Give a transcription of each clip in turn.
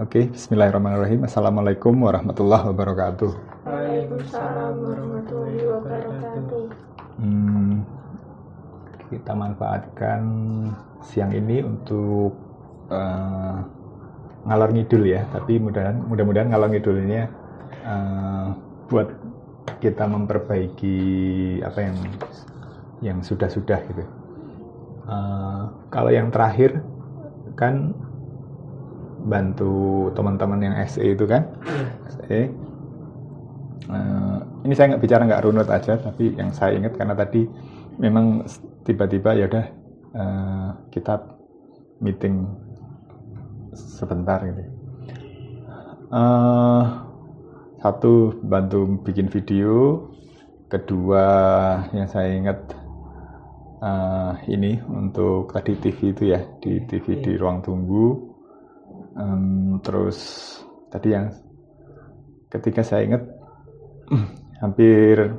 Oke, Bismillahirrahmanirrahim. Assalamualaikum warahmatullahi wabarakatuh. Waalaikumsalam warahmatullahi wabarakatuh. Hmm, kita manfaatkan siang ini untuk uh, ngalor ngidul ya. Tapi mudah-mudahan mudah-mudahan ngalor ngidulnya uh, buat kita memperbaiki apa yang yang sudah-sudah gitu. Uh, kalau yang terakhir kan bantu teman-teman yang SE itu kan? SE uh, ini saya nggak bicara nggak runut aja tapi yang saya ingat karena tadi memang tiba-tiba ya udah uh, kita meeting sebentar gitu. Uh, satu bantu bikin video. Kedua yang saya ingat uh, ini untuk tadi TV itu ya di TV di ruang tunggu um, terus tadi yang ketika saya ingat hampir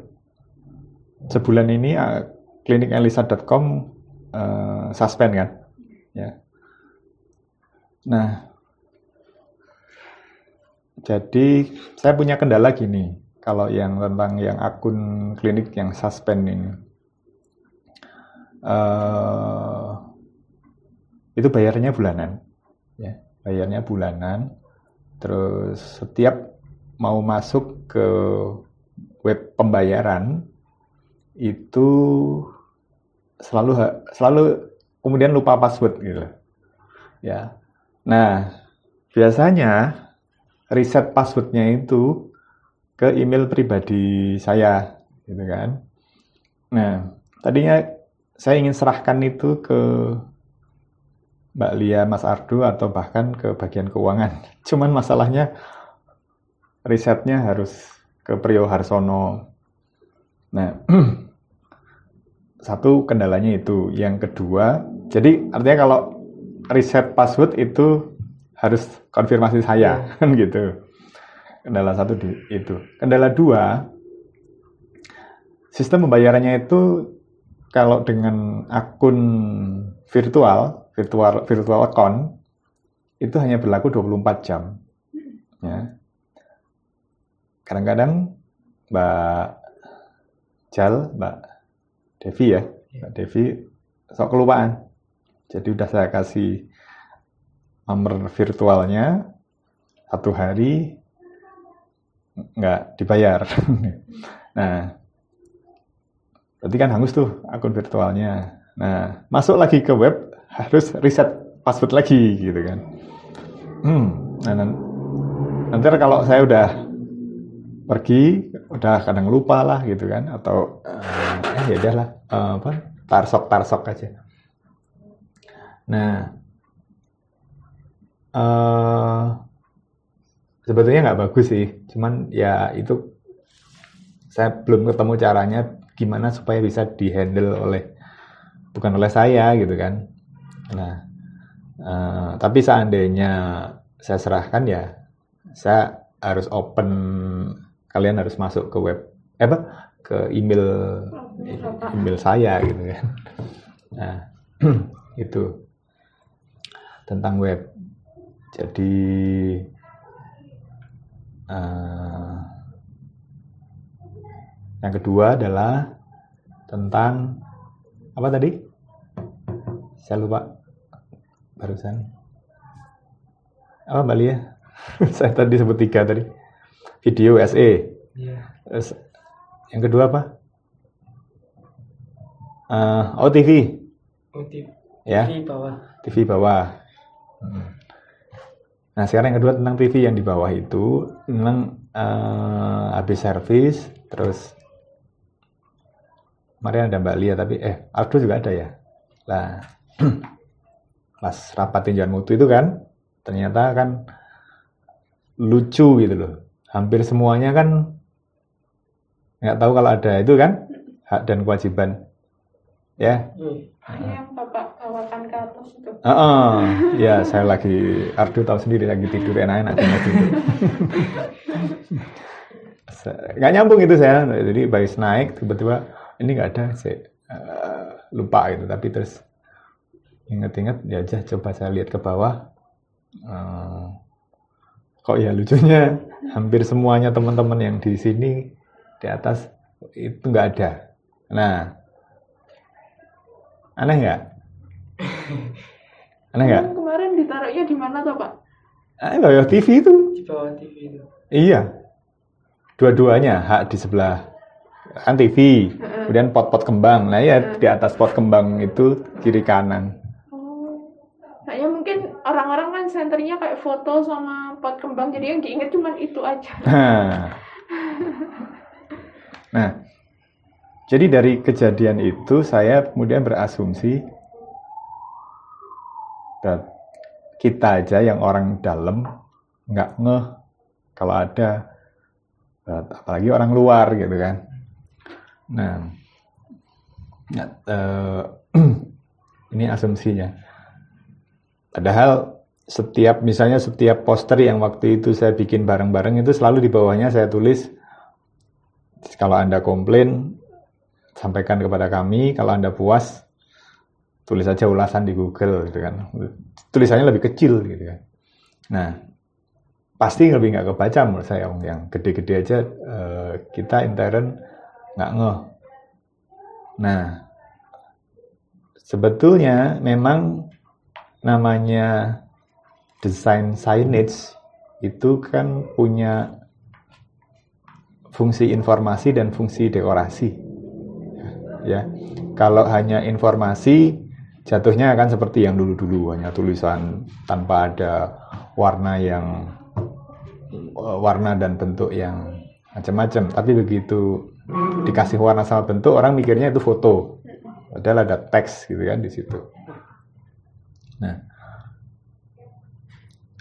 sebulan ini uh, klinikelisa.com uh, suspend kan? Ya. Nah jadi saya punya kendala gini kalau yang tentang yang akun klinik yang suspend ini. Uh, itu bayarnya bulanan ya bayarnya bulanan. Terus setiap mau masuk ke web pembayaran itu selalu selalu kemudian lupa password gitu. Ya. Nah biasanya reset passwordnya itu ke email pribadi saya gitu kan. Nah tadinya saya ingin serahkan itu ke Mbak Lia, Mas Ardo, atau bahkan ke bagian keuangan. Cuman masalahnya risetnya harus ke Priyo Harsono. Nah, satu kendalanya itu. Yang kedua, jadi artinya kalau riset password itu harus konfirmasi saya, iya. kan gitu. Kendala satu di, itu. Kendala dua, sistem pembayarannya itu kalau dengan akun virtual virtual virtual account itu hanya berlaku 24 jam. Ya. Kadang-kadang Mbak Jal, Mbak Devi ya, Mbak Devi sok kelupaan. Jadi udah saya kasih nomor virtualnya satu hari nggak dibayar. nah, berarti kan hangus tuh akun virtualnya. Nah, masuk lagi ke web harus reset password lagi gitu kan. Hmm, nah, nanti kalau saya udah pergi, udah kadang lupa lah gitu kan, atau uh, eh ya udahlah uh, apa tarsok tarsok aja. Nah, uh, sebetulnya nggak bagus sih, cuman ya itu saya belum ketemu caranya gimana supaya bisa dihandle oleh bukan oleh saya gitu kan Nah, uh, tapi seandainya saya serahkan ya, saya harus open, kalian harus masuk ke web, eh apa, ke email email saya gitu kan. Nah, itu tentang web. Jadi uh, yang kedua adalah tentang apa tadi? Saya lupa barusan. Apa Mbak Lia? saya tadi sebut tiga tadi. Video SE yeah. yang kedua apa? Uh, oh TV oh, TV. ya. TV bawah. TV bawah. Hmm. nah sekarang yang kedua tentang TV yang di bawah itu memang uh, habis servis terus kemarin ada Mbak Lia tapi eh Aldo juga ada ya? Lah pas rapat tinjauan mutu itu kan ternyata kan lucu gitu loh. Hampir semuanya kan nggak tahu kalau ada itu kan hak dan kewajiban. Ya. Yang bapak bawakan ke atas itu. Uh -uh. ya saya lagi Ardu tahu sendiri lagi tidur enak-enak. Tidur nggak nyambung itu saya. Jadi baris naik tiba-tiba ini nggak ada saya uh, lupa gitu. Tapi terus ingat-ingat ya aja coba saya lihat ke bawah uh, kok ya lucunya hampir semuanya teman-teman yang di sini di atas itu nggak ada. Nah, aneh nggak? Aneh nggak? Kemarin ditaruhnya di mana tuh Pak? Ah, loh ya TV itu. Di bawah TV itu. Iya. Dua-duanya hak di sebelah kan TV, kemudian pot-pot kembang. Nah ya di atas pot kembang itu kiri kanan. Kayaknya mungkin orang-orang kan senternya kayak foto sama pot kembang, jadi yang diinget cuma itu aja. Nah. Nah, jadi dari kejadian itu saya kemudian berasumsi kita aja yang orang dalam nggak ngeh kalau ada apalagi orang luar gitu kan. Nah, eh, ini asumsinya. Padahal setiap misalnya setiap poster yang waktu itu saya bikin bareng-bareng itu selalu di bawahnya saya tulis kalau Anda komplain sampaikan kepada kami, kalau Anda puas tulis aja ulasan di Google gitu kan. Tulisannya lebih kecil gitu kan. Nah, pasti lebih nggak kebaca menurut saya yang gede-gede aja eh, kita intern nggak ngeh. Nah, sebetulnya memang namanya desain signage itu kan punya fungsi informasi dan fungsi dekorasi. Ya, kalau hanya informasi jatuhnya akan seperti yang dulu-dulu hanya tulisan tanpa ada warna yang warna dan bentuk yang macam-macam. Tapi begitu dikasih warna sama bentuk orang mikirnya itu foto. Padahal ada teks gitu kan di situ. Nah,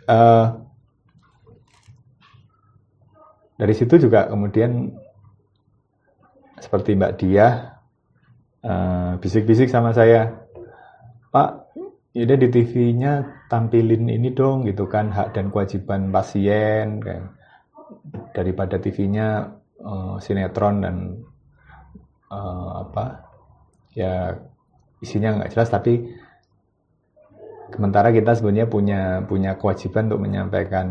eh, dari situ juga kemudian seperti Mbak Dia eh, bisik-bisik sama saya, Pak, ini di TV-nya tampilin ini dong gitu kan hak dan kewajiban pasien kan daripada TV-nya eh, sinetron dan eh, apa ya isinya nggak jelas tapi sementara kita sebenarnya punya punya kewajiban untuk menyampaikan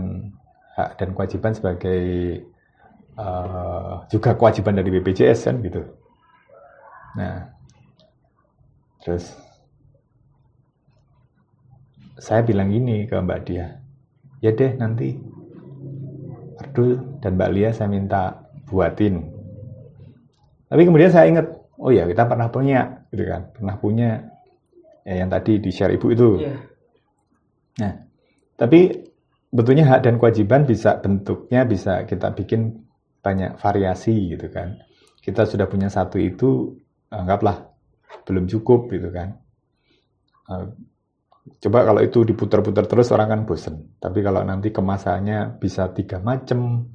hak dan kewajiban sebagai eh, juga kewajiban dari BPJS kan gitu. Nah, terus saya bilang gini ke Mbak Dia, ya deh nanti Ardul dan Mbak Lia saya minta buatin. Tapi kemudian saya ingat, oh ya kita pernah punya, gitu kan, pernah punya ya yang tadi di share ibu itu. Iya. Nah, tapi betulnya hak dan kewajiban bisa bentuknya bisa kita bikin banyak variasi gitu kan. Kita sudah punya satu itu, anggaplah belum cukup gitu kan. Eh, Coba kalau itu diputar-putar terus orang kan bosen. Tapi kalau nanti kemasannya bisa tiga macam,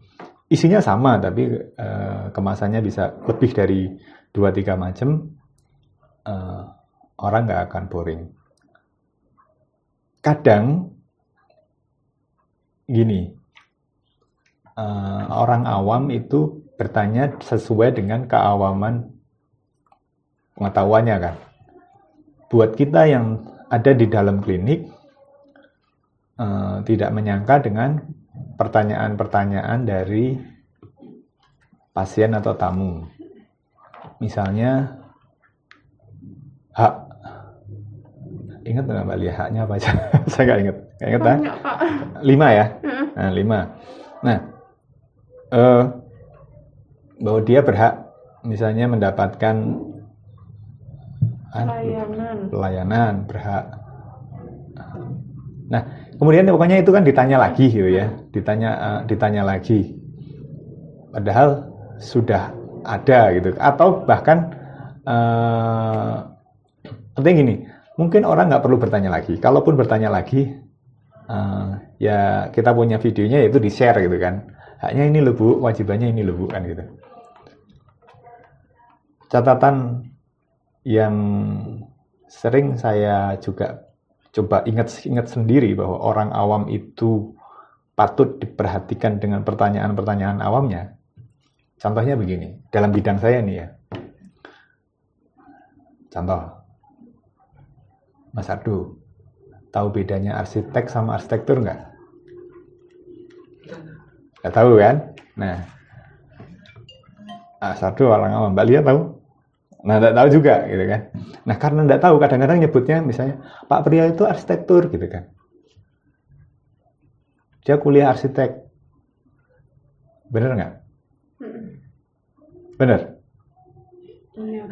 isinya sama tapi eh, kemasannya bisa lebih dari dua tiga macam, eh, orang nggak akan boring. Kadang gini, eh, orang awam itu bertanya sesuai dengan keawaman pengetahuannya kan. Buat kita yang ada di dalam klinik eh, tidak menyangka dengan pertanyaan-pertanyaan dari pasien atau tamu. Misalnya hak ingat nggak Mbak Lia haknya apa aja? Saya nggak ingat. Nggak ingat kan? Banyak Pak. Lima ya. Nah, lima. Nah, eh, bahwa dia berhak misalnya mendapatkan ah, Layanan. pelayanan berhak. Nah, kemudian pokoknya itu kan ditanya lagi gitu ya, ditanya eh, ditanya lagi. Padahal sudah ada gitu, atau bahkan eh penting gini, mungkin orang nggak perlu bertanya lagi. Kalaupun bertanya lagi, eh, ya kita punya videonya yaitu di share gitu kan. Haknya ini loh bu, wajibannya ini loh bu kan gitu. Catatan yang sering saya juga coba ingat-ingat sendiri bahwa orang awam itu patut diperhatikan dengan pertanyaan-pertanyaan awamnya. Contohnya begini, dalam bidang saya nih ya. Contoh, Mas Ardo, tahu bedanya arsitek sama arsitektur nggak? Nggak tahu kan? Nah, ah, satu orang awam. Mbak Lia tahu? Nah, nggak tahu juga gitu kan. Nah, karena nggak tahu, kadang-kadang nyebutnya misalnya Pak Pria itu arsitektur gitu kan. Dia kuliah arsitek. Bener nggak? Bener. Iya.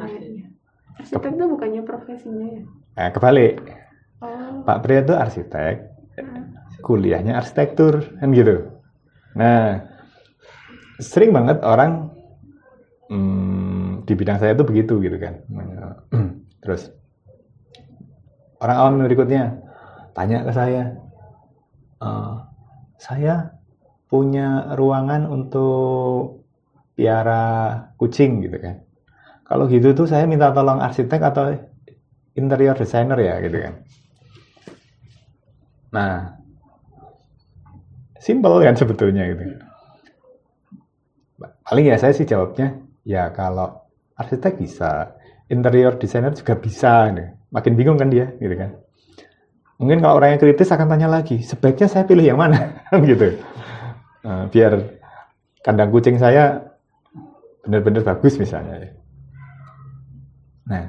Arsitek itu bukannya profesinya ya? Nah, kebalik. Oh. Pak Pria itu arsitek, Mm. kuliahnya arsitektur kan gitu. Nah, sering banget orang hmm, di bidang saya itu begitu gitu kan. Terus orang awam berikutnya tanya ke saya, "Eh, saya punya ruangan untuk piara kucing gitu kan. Kalau gitu tuh saya minta tolong arsitek atau interior designer ya gitu kan. Nah, simple kan sebetulnya gitu. Paling ya saya sih jawabnya, ya kalau arsitek bisa, interior designer juga bisa. Gitu. Makin bingung kan dia, gitu kan. Mungkin kalau orangnya kritis akan tanya lagi, sebaiknya saya pilih yang mana, gitu. Nah, biar kandang kucing saya benar-benar bagus misalnya. ya. Nah,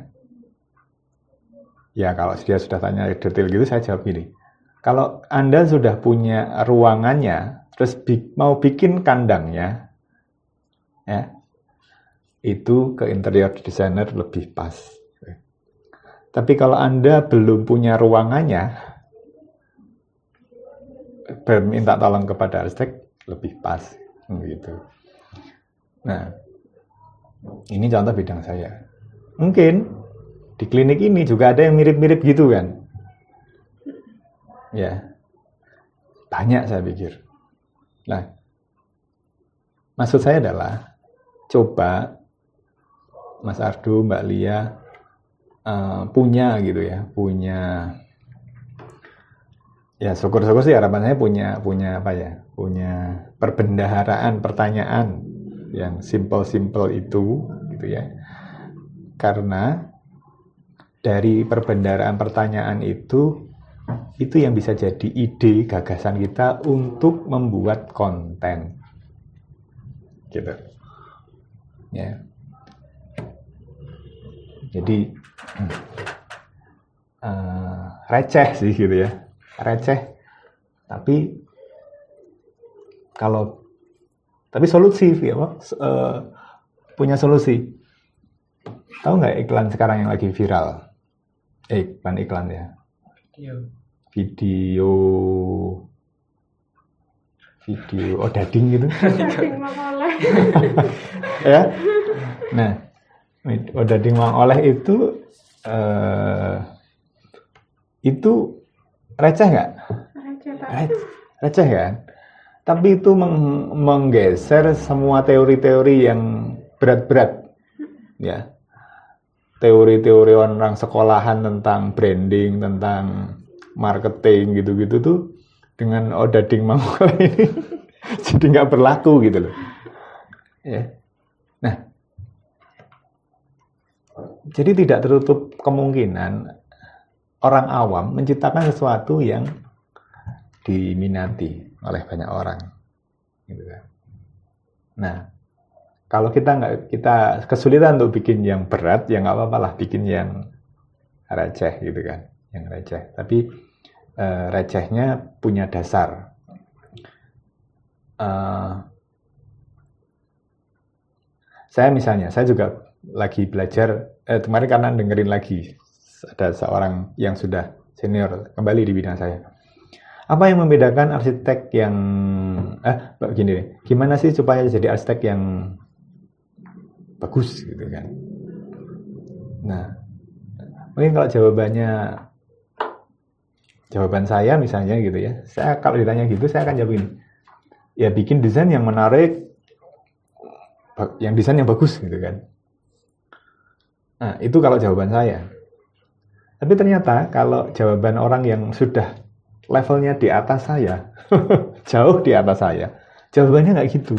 ya kalau dia sudah tanya detail gitu, saya jawab gini. Kalau Anda sudah punya ruangannya, terus bi- mau bikin kandangnya, ya, itu ke interior designer lebih pas. Tapi kalau Anda belum punya ruangannya, minta tolong kepada arsitek lebih pas, gitu. Nah, ini contoh bidang saya. Mungkin di klinik ini juga ada yang mirip-mirip gitu kan. Ya, banyak saya pikir. Nah, maksud saya adalah coba Mas Ardo, Mbak Lia eh, punya gitu ya, punya ya syukur-syukur sih harapan saya punya punya apa ya, punya perbendaharaan pertanyaan yang simple-simple itu gitu ya. Karena dari perbendaharaan pertanyaan itu itu yang bisa jadi ide gagasan kita untuk membuat konten. Gitu. Ya. Jadi eh, receh sih gitu ya. Receh. Tapi kalau tapi solusi ya eh, punya solusi. Tahu nggak iklan sekarang yang lagi viral eh, iklan iklan ya. Iya. video. Video. Oh dading gitu. Cacing mengoleh. ya. Nah oh dading mang oleh itu eh, itu receh nggak? Receh, Pak. Re- receh kan? Tapi itu meng- menggeser semua teori-teori yang berat-berat. Ya teori-teori orang sekolahan tentang branding tentang marketing gitu-gitu tuh dengan odading mangkol ini jadi nggak berlaku gitu loh. Ya. Nah. Jadi tidak tertutup kemungkinan orang awam menciptakan sesuatu yang diminati oleh banyak orang gitu kan. Nah kalau kita nggak kita kesulitan untuk bikin yang berat ya nggak apa-apa lah bikin yang receh gitu kan yang receh. Tapi eh, recehnya punya dasar. Eh, saya misalnya saya juga lagi belajar eh, kemarin karena dengerin lagi ada seorang yang sudah senior kembali di bidang saya. Apa yang membedakan arsitek yang eh begini gimana sih supaya jadi arsitek yang bagus gitu kan. Nah mungkin kalau jawabannya jawaban saya misalnya gitu ya saya kalau ditanya gitu saya akan jawab ini. Ya bikin desain yang menarik yang desain yang bagus gitu kan. Nah itu kalau jawaban saya. Tapi ternyata kalau jawaban orang yang sudah levelnya di atas saya jauh di atas saya jawabannya nggak gitu.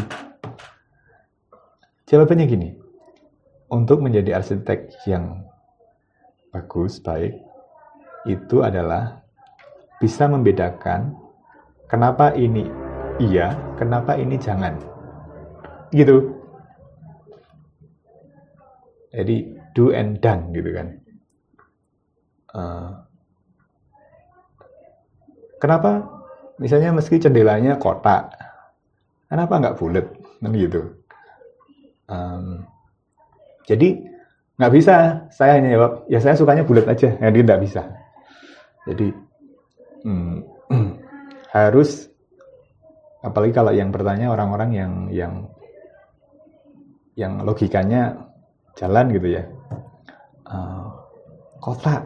Jawabannya gini untuk menjadi arsitek yang bagus baik itu adalah bisa membedakan kenapa ini iya, kenapa ini jangan? Gitu. Jadi do and done gitu kan. Uh, kenapa misalnya meski jendelanya kotak, kenapa nggak bulat? Kan gitu. Um, jadi nggak bisa. Saya hanya jawab, ya saya sukanya bulat aja. Dia nggak bisa. Jadi hmm, harus apalagi kalau yang bertanya orang-orang yang yang yang logikanya jalan gitu ya uh, kotak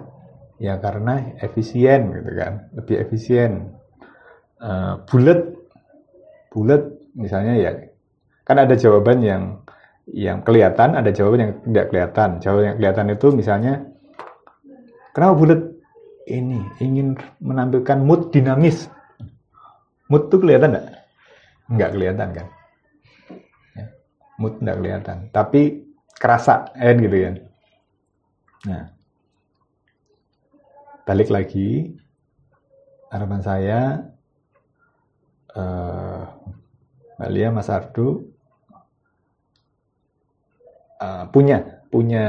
ya karena efisien gitu kan lebih efisien uh, bulat bulat misalnya ya kan ada jawaban yang yang kelihatan ada jawaban yang tidak kelihatan. Jawaban yang kelihatan itu misalnya kenapa bulat? Ini ingin menampilkan mood dinamis. Mood tuh kelihatan nggak? Nggak kelihatan kan? Ya. mood nggak kelihatan. Tapi kerasa kan gitu ya nah balik lagi harapan saya uh, Mbak Lia Mas Ardu uh, punya punya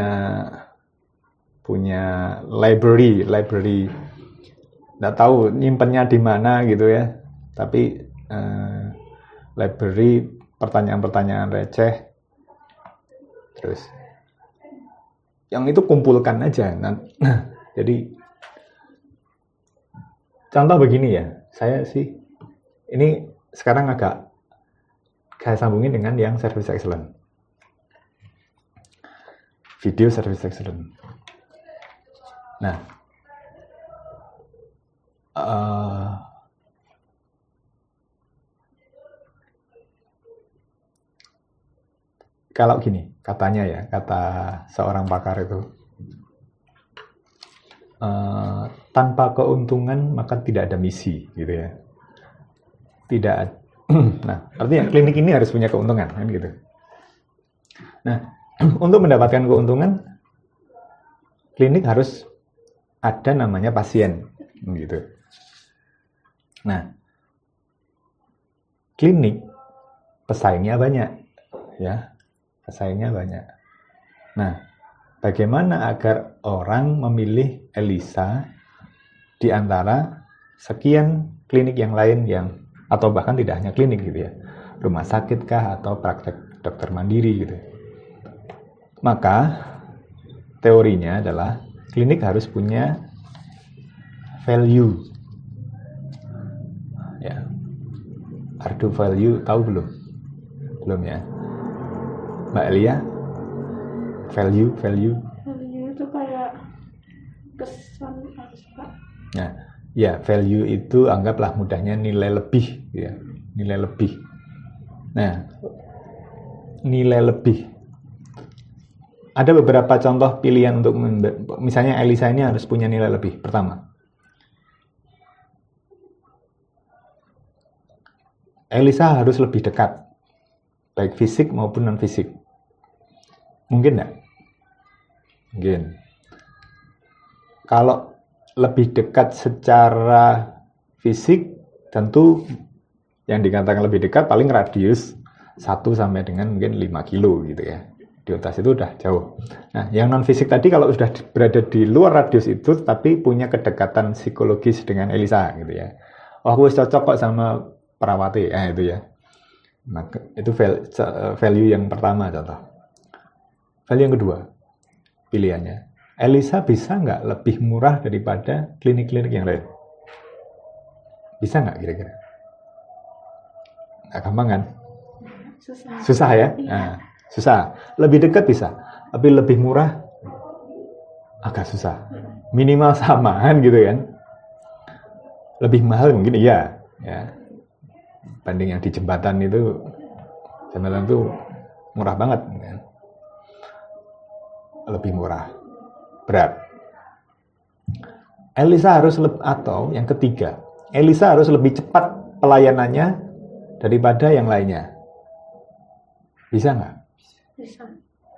punya library library. Nggak tahu nyimpennya di mana gitu ya. Tapi uh, library pertanyaan-pertanyaan receh. Terus yang itu kumpulkan aja. Nah, jadi contoh begini ya. Saya sih ini sekarang agak saya sambungin dengan yang service excellent video service excellent nah uh, kalau gini, katanya ya, kata seorang pakar itu, uh, tanpa keuntungan maka tidak ada misi, gitu ya. Tidak, nah artinya klinik ini harus punya keuntungan, kan gitu. Nah, untuk mendapatkan keuntungan, klinik harus ada namanya pasien, gitu. Nah, klinik pesaingnya banyak, ya pesaingnya banyak. Nah, bagaimana agar orang memilih Elisa di antara sekian klinik yang lain yang atau bahkan tidak hanya klinik gitu ya, rumah sakit kah atau praktek dokter mandiri gitu. Maka teorinya adalah klinik harus punya value. Ya. Ardu value tahu belum? Belum ya. Mbak Elia? Value, value. Value itu kayak kesan apa? Nah, ya value itu anggaplah mudahnya nilai lebih, ya nilai lebih. Nah, nilai lebih. Ada beberapa contoh pilihan untuk misalnya Elisa ini harus punya nilai lebih. Pertama, Elisa harus lebih dekat baik fisik maupun non fisik. Mungkin enggak? Mungkin. Kalau lebih dekat secara fisik, tentu yang dikatakan lebih dekat paling radius 1 sampai dengan mungkin 5 kilo gitu ya. Atas itu udah jauh. Nah, yang non fisik tadi kalau sudah berada di luar radius itu tapi punya kedekatan psikologis dengan Elisa gitu ya. Oh, aku cocok kok sama perawati, ya itu ya. Maka itu value yang pertama contoh. Value yang kedua, pilihannya. Elisa bisa nggak lebih murah daripada klinik-klinik yang lain? Bisa nggak kira-kira? Nggak gampang kan? Susah. Susah ya? Iya. Nah, susah. Lebih dekat bisa, tapi lebih murah agak susah. Minimal samaan gitu kan. Lebih mahal mungkin iya, ya banding yang di jembatan itu jembatan itu murah banget kan? lebih murah berat Elisa harus lebih atau yang ketiga Elisa harus lebih cepat pelayanannya daripada yang lainnya bisa nggak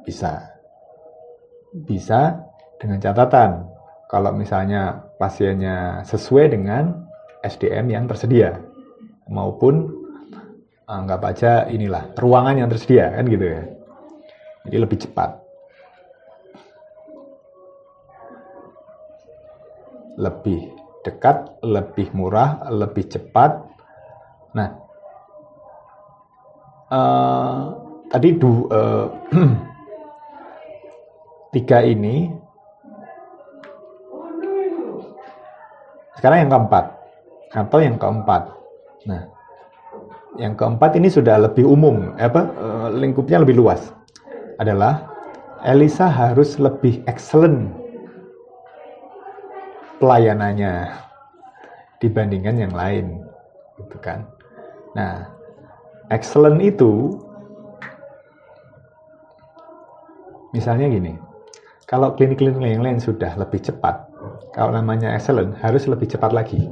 Bisa. bisa dengan catatan kalau misalnya pasiennya sesuai dengan SDM yang tersedia maupun anggap aja inilah ruangan yang tersedia kan gitu ya. Jadi lebih cepat. Lebih dekat, lebih murah, lebih cepat. Nah, uh, tadi du, uh, tiga ini sekarang yang keempat atau yang keempat. Nah, yang keempat ini sudah lebih umum, apa uh, lingkupnya lebih luas. Adalah Elisa harus lebih excellent pelayanannya dibandingkan yang lain, gitu kan? Nah, excellent itu misalnya gini, kalau klinik-klinik yang lain sudah lebih cepat, kalau namanya excellent harus lebih cepat lagi.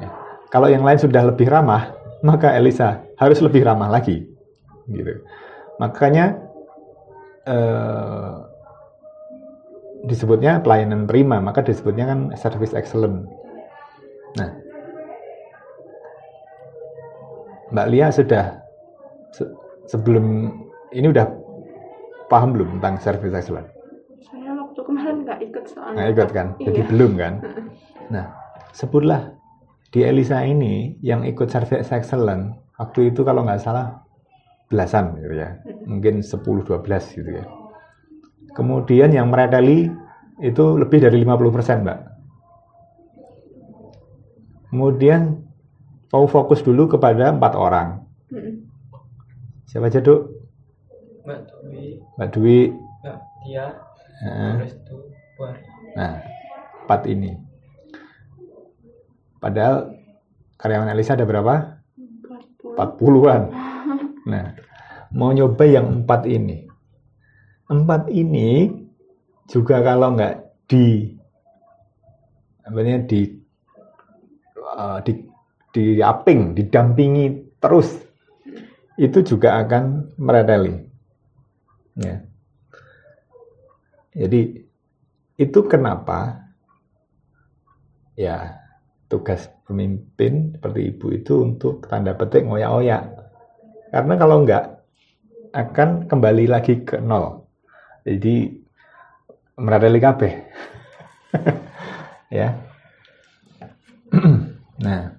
Ya. Kalau yang lain sudah lebih ramah, maka Elisa harus lebih ramah lagi. Gitu. Makanya eh, disebutnya pelayanan prima, maka disebutnya kan service excellent. Nah, Mbak Lia sudah se sebelum ini udah paham belum tentang service excellent? Saya waktu kemarin nggak ikut soalnya. Nggak ikut kan? Jadi iya. belum kan? Nah, sebutlah di Elisa ini yang ikut service excellent waktu itu kalau nggak salah belasan gitu ya, mungkin 10-12 gitu ya. Kemudian yang mereteli itu lebih dari 50% Mbak. Kemudian mau fokus dulu kepada empat orang. Siapa aja dok? Mbak. Mbak Dwi. Tia. Nah, nah empat ini. Padahal karyawan Elisa ada berapa? 40-an. Nah, mau nyoba yang empat ini empat ini juga kalau nggak di namanya di uh, di di aping, didampingi terus itu juga akan mereteli. Ya. Jadi itu kenapa ya tugas pemimpin seperti ibu itu untuk tanda petik ngoyak-oyak. Karena kalau enggak akan kembali lagi ke nol. Jadi meradeli kabeh. ya. nah.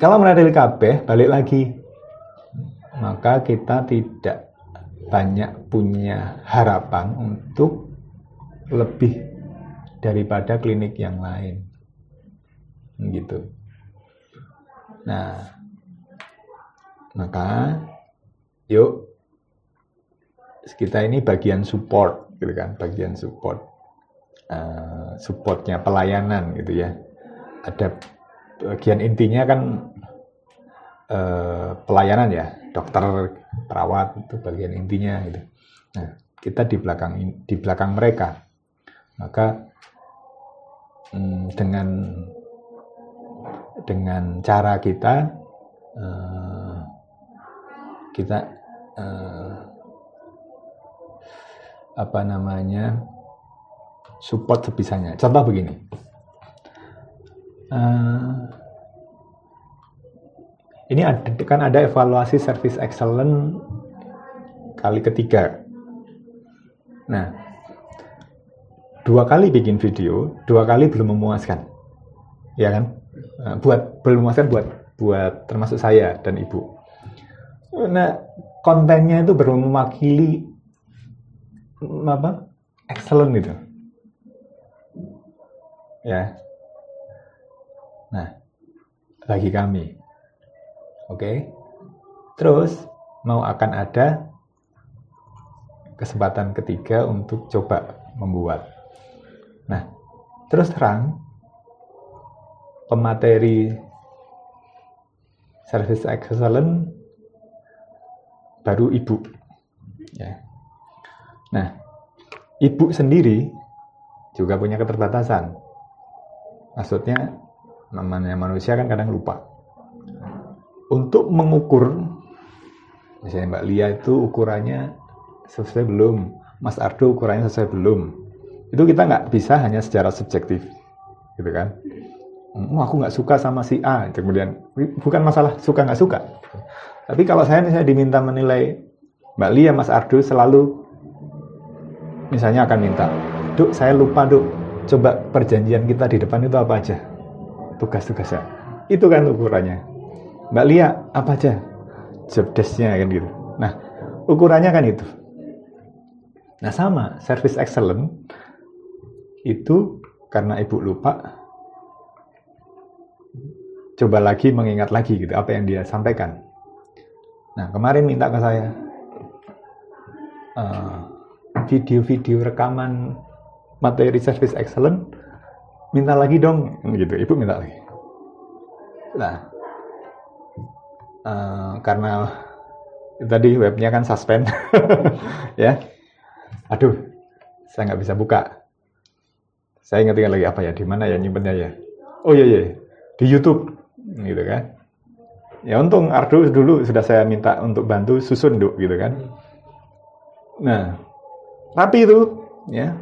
Kalau meradeli kabeh balik lagi maka kita tidak banyak punya harapan untuk lebih daripada klinik yang lain. Gitu. Nah, maka yuk kita ini bagian support gitu kan bagian support uh, supportnya pelayanan gitu ya ada bagian intinya kan uh, pelayanan ya dokter perawat itu bagian intinya gitu. Nah kita di belakang di belakang mereka. Maka hmm, dengan dengan cara kita uh, kita uh, apa namanya support sebisanya. Contoh begini, uh, ini ada, kan ada evaluasi service excellent kali ketiga. Nah, dua kali bikin video, dua kali belum memuaskan, ya kan? Uh, buat belum memuaskan buat buat termasuk saya dan ibu. Nah, kontennya itu baru mewakili apa excellent itu ya nah bagi kami oke okay? terus mau akan ada kesempatan ketiga untuk coba membuat nah terus terang pemateri service excellent baru ibu ya Nah, ibu sendiri juga punya keterbatasan. Maksudnya, namanya manusia kan kadang lupa. Untuk mengukur, misalnya Mbak Lia itu ukurannya sesuai belum, Mas Ardo ukurannya sesuai belum. Itu kita nggak bisa hanya secara subjektif, gitu kan? oh, aku nggak suka sama si A. Kemudian bukan masalah suka nggak suka. Tapi kalau saya misalnya diminta menilai Mbak Lia Mas Ardo selalu misalnya akan minta Duk saya lupa Duk coba perjanjian kita di depan itu apa aja? Tugas-tugasnya. Itu kan ukurannya Mbak Lia apa aja job desk-nya kan gitu nah ukurannya kan itu nah sama service excellent itu karena ibu lupa coba lagi mengingat lagi gitu apa yang dia sampaikan. Nah kemarin minta ke saya eh, video-video uh, rekaman materi service excellent, minta lagi dong gitu. Ibu minta lagi. Nah uh, karena tadi webnya kan suspend. Ya, aduh saya nggak bisa buka. Saya ingat-ingat lagi apa ya, di mana ya nyimpennya ya. Oh iya iya, di YouTube gitu kan. Ya untung Ardo dulu sudah saya minta untuk bantu susun duk gitu kan. Nah rapi itu ya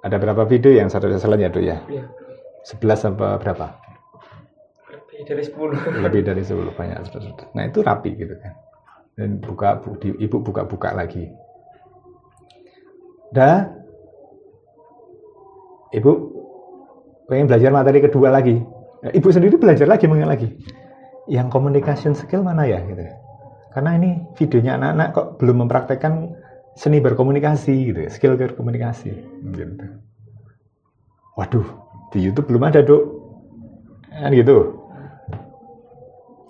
ada berapa video yang satu ya tuh ya? Iya. 11 apa berapa Lebih dari 10. lebih dari 10 banyak nah itu rapi gitu kan. Dan buka bu- di- ibu buka-buka lagi. Dah? Ibu pengen belajar materi kedua lagi? Nah, ibu sendiri belajar lagi mengenai lagi? Yang communication skill mana ya gitu? Karena ini videonya anak-anak kok belum mempraktekkan seni berkomunikasi gitu ya, skill berkomunikasi gitu. Waduh di YouTube belum ada dok kan gitu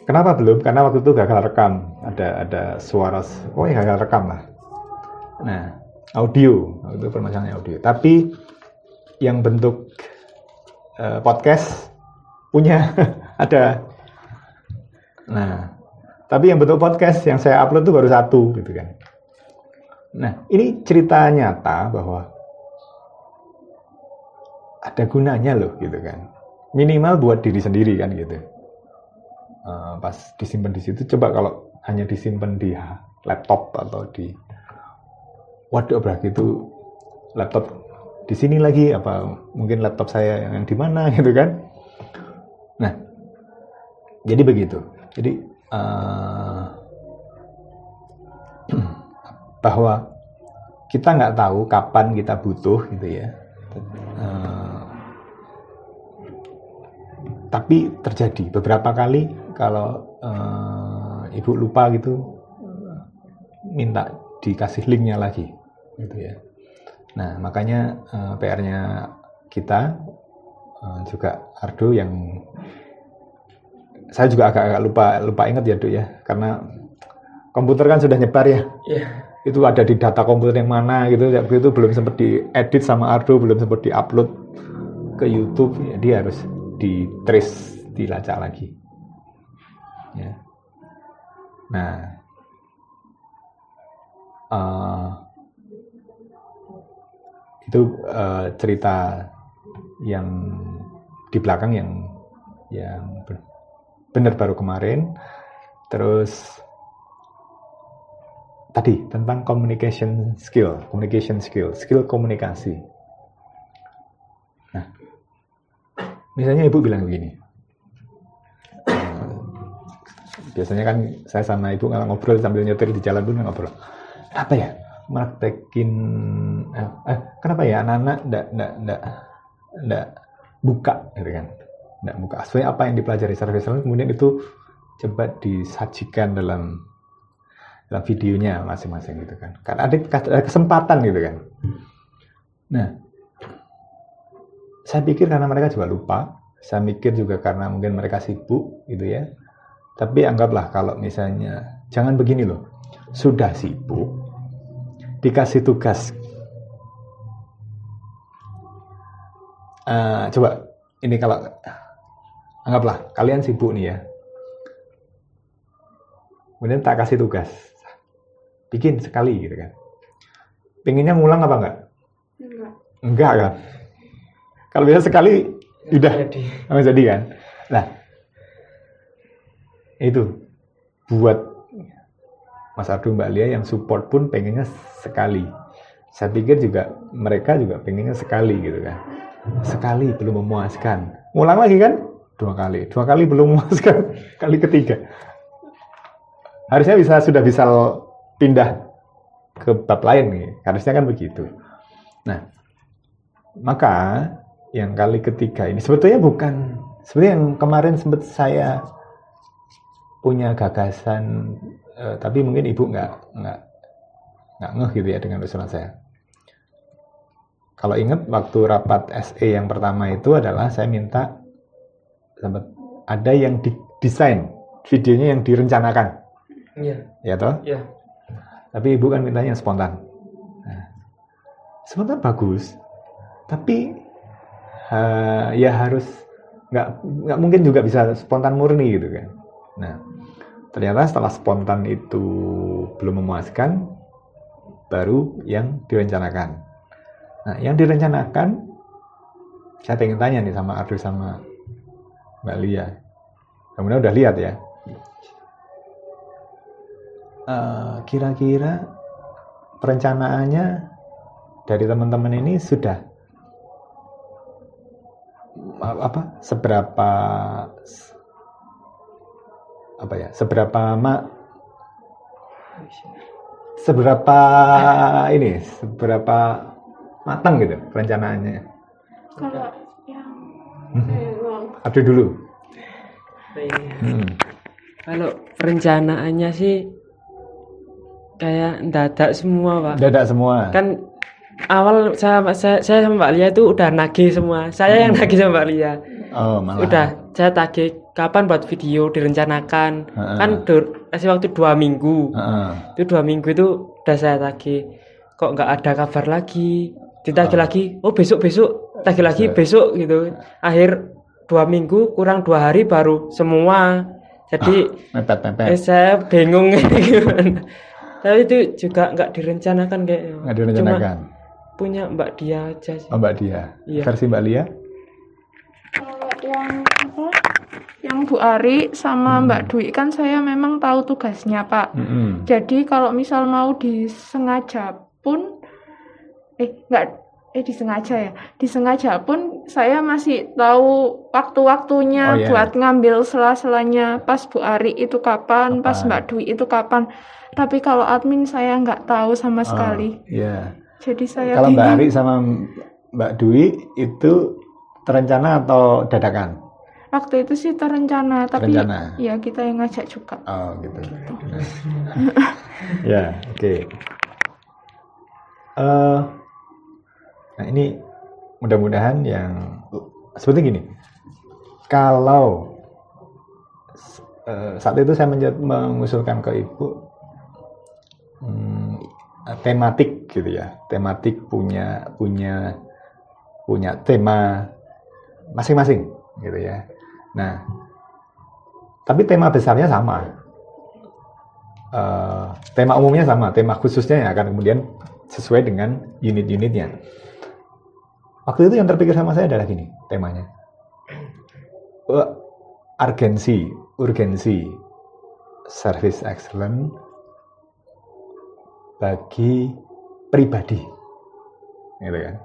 kenapa belum? Karena waktu itu gagal rekam. Ada ada suara oh ya gagal rekam lah. Nah audio. Itu permasalahannya audio. Tapi yang bentuk eh, podcast punya ada. Nah tapi yang bentuk podcast yang saya upload itu baru satu gitu kan. Nah ini cerita nyata bahwa ada gunanya loh gitu kan. Minimal buat diri sendiri kan gitu Eh, pas disimpan di situ coba kalau hanya disimpan di laptop atau di waduh berarti itu laptop di sini lagi apa mungkin laptop saya yang di mana gitu kan? Nah jadi begitu. Jadi eh, bahwa kita nggak tahu kapan kita butuh gitu ya. Eh, tapi terjadi beberapa kali kalau eh, ibu lupa gitu minta dikasih linknya lagi gitu ya. Nah makanya eh, PR-nya kita eh, juga Ardo yang saya juga agak-agak lupa lupa ingat ya Dok ya. Karena komputer kan sudah nyebar ya. Iya. itu ada di data komputer yang mana gitu. Ya itu belum sempat diedit sama Ardo belum sempat diupload ke YouTube. Ya, dia harus di trace dilacak lagi ya nah eh, itu eh, cerita yang di belakang yang yang be- benar baru kemarin terus tadi tentang communication skill, communication skill, skill komunikasi. Nah, misalnya ibu bilang begini, biasanya kan saya sama ibu kalau ngobrol sambil nyetir di jalan pun ngobrol, apa ya, praktekin, eh, eh, kenapa ya anak-anak ndak ndak ndak ndak buka, gitu kan, ndak buka. Sebenarnya apa yang dipelajari service learning kemudian itu coba disajikan dalam dalam videonya masing-masing gitu kan. Karena ada kesempatan gitu kan. Nah, saya pikir karena mereka juga lupa, saya mikir juga karena mungkin mereka sibuk gitu ya. Tapi anggaplah kalau misalnya jangan begini loh, sudah sibuk, dikasih tugas. Eh, coba ini kalau anggaplah kalian sibuk nih ya, kemudian tak kasih tugas. Bikin sekali gitu kan. Pengennya ngulang apa enggak? Enggak. enggak kan? Kalau bisa sekali udah. Jadi. jadi kan itu buat Mas Ardu Mbak Lia yang support pun pengennya sekali. Saya pikir juga mereka juga pengennya sekali gitu kan. Sekali belum memuaskan. Ngulang lagi kan? Dua kali. Dua kali belum memuaskan. Kali ketiga. Harusnya bisa sudah bisa pindah ke bab lain nih. Harusnya kan begitu. Nah maka yang kali ketiga ini sebetulnya bukan. Sebetulnya yang kemarin sempat saya punya gagasan eh, tapi mungkin ibu nggak nggak nggak ngeh gitu ya dengan usulan saya. Kalau ingat waktu rapat SE yang pertama itu adalah saya minta sempat ada yang didesain videonya yang direncanakan. Iya. ya toh? Iya. tapi ibu kan mintanya yang spontan. Nah, spontan bagus tapi ha- ya harus nggak nggak mungkin juga bisa spontan murni gitu kan nah ternyata setelah spontan itu belum memuaskan baru yang direncanakan. Nah yang direncanakan saya pengen tanya nih sama Ardo sama Mbak Lia. Kemudian udah lihat ya? Eh, kira-kira perencanaannya dari teman-teman ini sudah apa seberapa apa ya seberapa ma, seberapa ini seberapa matang gitu perencanaannya Kalau yang. Aduh dulu Iya. Hmm. Kalau perencanaannya sih kayak dadak semua pak. dadak semua Kan awal saya, saya, saya sama Mbak Lia itu udah nagih semua. Saya yang nagih sama Mbak Lia. oh malah Udah saya tagih kapan buat video direncanakan. Heeh. Kan dur, kasih waktu dua minggu. Heeh. Itu dua minggu itu udah saya tagih. Kok nggak ada kabar lagi? Ditagih lagi. Oh besok besok. Tagih lagi Set. besok gitu. Akhir dua minggu kurang dua hari baru semua. Jadi mepet Eh, mepet saya bingung gimana. Tapi itu juga nggak direncanakan kayak nggak direncanakan Cuma punya Mbak Dia aja sih. oh Mbak Dia Iya. versi Mbak Lia Kalau yang? Yang Bu Ari sama Mbak Dwi kan saya memang tahu tugasnya Pak. Mm-mm. Jadi kalau misal mau disengaja pun eh nggak eh disengaja ya. Disengaja pun saya masih tahu waktu-waktunya Oh, iya. buat ngambil sela-selanya pas Bu Ari itu kapan, pas Kapan. Mbak Dwi itu kapan. Tapi kalau admin saya nggak tahu sama Oh, sekali. Iya. Jadi saya Kalau Mbak bingung. Ari sama Mbak Dwi itu terencana atau dadakan? Waktu itu sih terencana, tapi Terencana. ya kita yang ngajak juga. Oh gitu. ya oke. Eh, nah ini mudah-mudahan yang seperti gini. Kalau eh, saat itu saya mengusulkan ke ibu hmm, tematik gitu ya, tematik punya punya punya tema masing-masing gitu ya. Nah, tapi tema besarnya sama. Eh, tema umumnya sama, tema khususnya yang akan kemudian sesuai dengan unit-unitnya. Waktu itu yang terpikir sama saya adalah gini, temanya. Eh, urgensi, urgensi service excellent bagi pribadi. Gitu kan.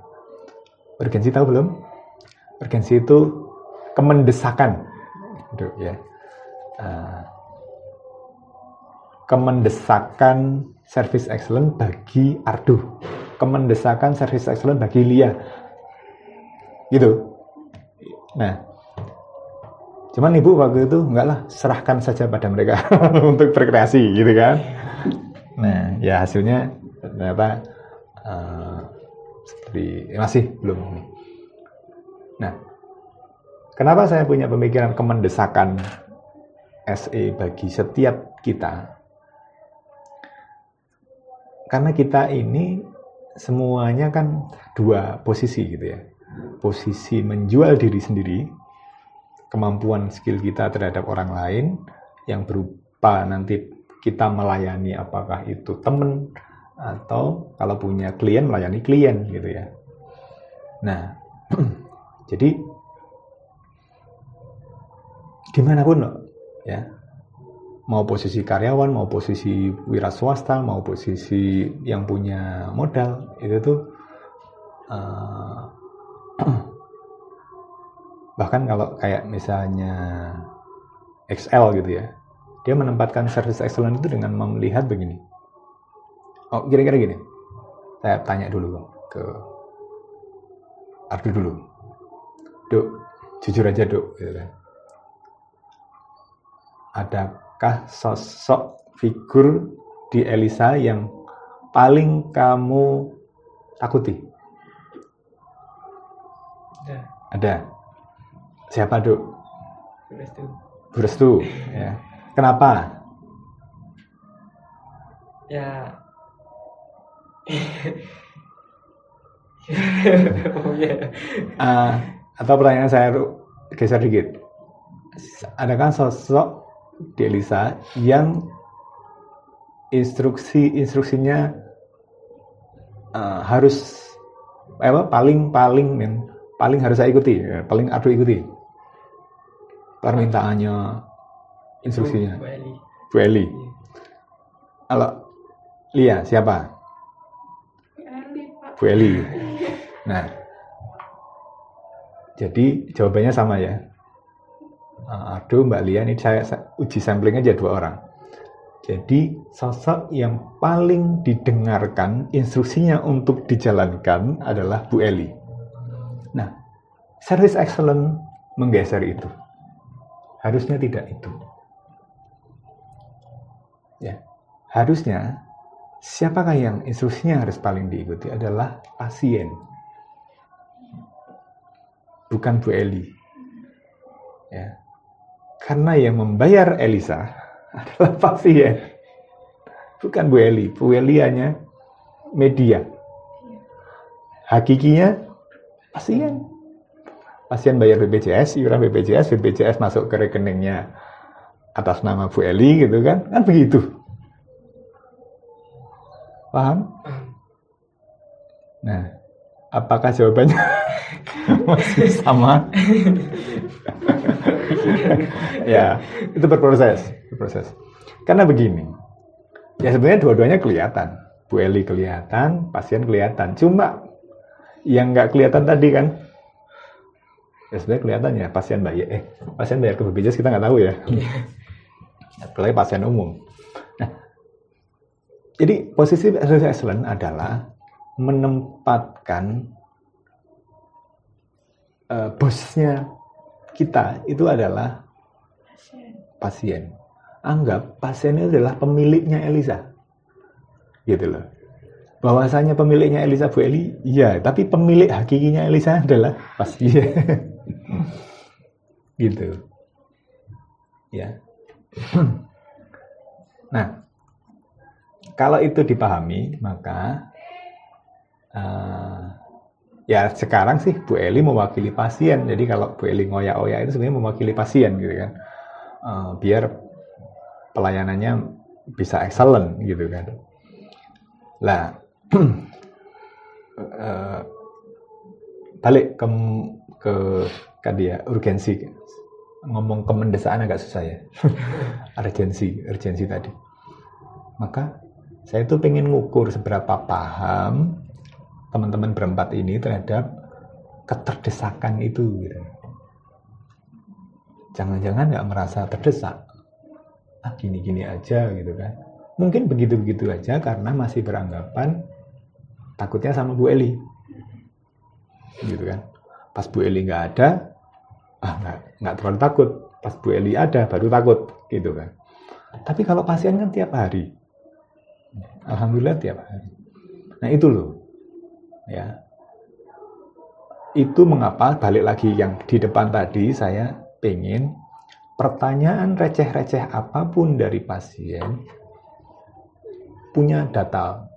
Urgensi tahu belum? Urgensi itu kemendesakan. Gitu ya. Eh, kemendesakan service excellent bagi Ardo, kemendesakan service excellent bagi Lia, gitu. Nah, cuman ibu waktu itu enggak lah, serahkan saja pada mereka untuk berkreasi, gitu kan. Nah, ya hasilnya ternyata eh, seperti masih belum. Nah, kenapa saya punya pemikiran kemendesakan SE bagi setiap kita? karena kita ini semuanya kan dua posisi gitu ya. Posisi menjual diri sendiri, kemampuan skill kita terhadap orang lain yang berupa nanti kita melayani apakah itu teman atau kalau punya klien melayani klien gitu ya. Nah, jadi di mana pun loh, ya. Mau posisi karyawan, mau posisi wira swasta, mau posisi yang punya modal, itu tuh eh, bahkan kalau kayak misalnya XL gitu ya dia menempatkan service excellence itu dengan melihat begini. Oh kira-kira gini. Saya tanya dulu ke Ardu dulu. Duk jujur aja Duk gitu kan adakah sosok figur di Elisa yang paling kamu takuti Ada. ada siapa Duk Terus tuh. Bu Restu ya kenapa Ya. oh iya. Ah, atau pertanyaan saya geser dikit. Adakah sosok di Elisa yang instruksi instruksinya ah, harus eh, apa paling paling men paling harus saya ikuti ya, paling aku ikuti permintaannya instruksinya Bu Eli. Iya. kalau Lia siapa Pak. Bu Eli. Nah, jadi jawabannya sama ya. Uh, Aduh Mbak Lia ini saya, saya uji sampling aja dua orang. Jadi sosok yang paling didengarkan instruksinya untuk dijalankan adalah Bu Eli. Nah, service excellent menggeser itu. Harusnya tidak itu. Ya, harusnya siapakah yang instruksinya harus paling diikuti adalah pasien. Bukan Bu Eli. Ya. Karena yang membayar Elisa adalah pasien. Bukan Bu Eli. Bu Eli hanya media. Hakikinya pasien. Pasien bayar BPJS, iuran BPJS, BPJS masuk ke rekeningnya atas nama Bu Eli gitu kan. Kan begitu. Paham? Nah, apakah jawabannya masih sama? ya, itu berproses, berproses. Karena begini, ya sebenarnya dua-duanya kelihatan. Bu Eli kelihatan, pasien kelihatan. Cuma yang nggak kelihatan tadi kan, ya sebenarnya kelihatan ya pasien bayar, eh pasien bayar ke BPJS kita nggak tahu ya. Apalagi pasien umum. Nah, jadi posisi service excellence adalah menempatkan eh, bosnya kita itu adalah pasien. Anggap pasien itu adalah pemiliknya Elisa. Gitu loh. Bahwasanya pemiliknya Elisa Bu Eli, iya, tapi pemilik hakikinya Elisa adalah pasien. gitu. Ya. nah, kalau itu dipahami, maka eh, ya sekarang sih Bu Eli mewakili pasien. Jadi kalau Bu Eli ngoyak-oyak itu sebenarnya mewakili pasien gitu kan. Eh, biar pelayanannya bisa excellent gitu kan. Lah, eh, balik ke ke tadi ya urgensi. Ngomong kemendesaan agak susah ya. urgensi, urgensi tadi. Maka saya tuh pengen ngukur seberapa paham teman-teman berempat ini terhadap keterdesakan itu gitu. Jangan-jangan nggak merasa terdesak. Ah gini-gini aja gitu kan. Mungkin begitu-begitu aja karena masih beranggapan takutnya sama Bu Eli. Gitu kan. Pas Bu Eli nggak ada, ah nggak nggak terlalu takut. Pas Bu Eli ada baru takut gitu kan. Tapi kalau pasien kan tiap hari. Alhamdulillah tiap hari. Nah itu loh. Ya. Itu mengapa balik lagi yang di depan tadi saya pengen pertanyaan receh-receh apa pun dari pasien punya data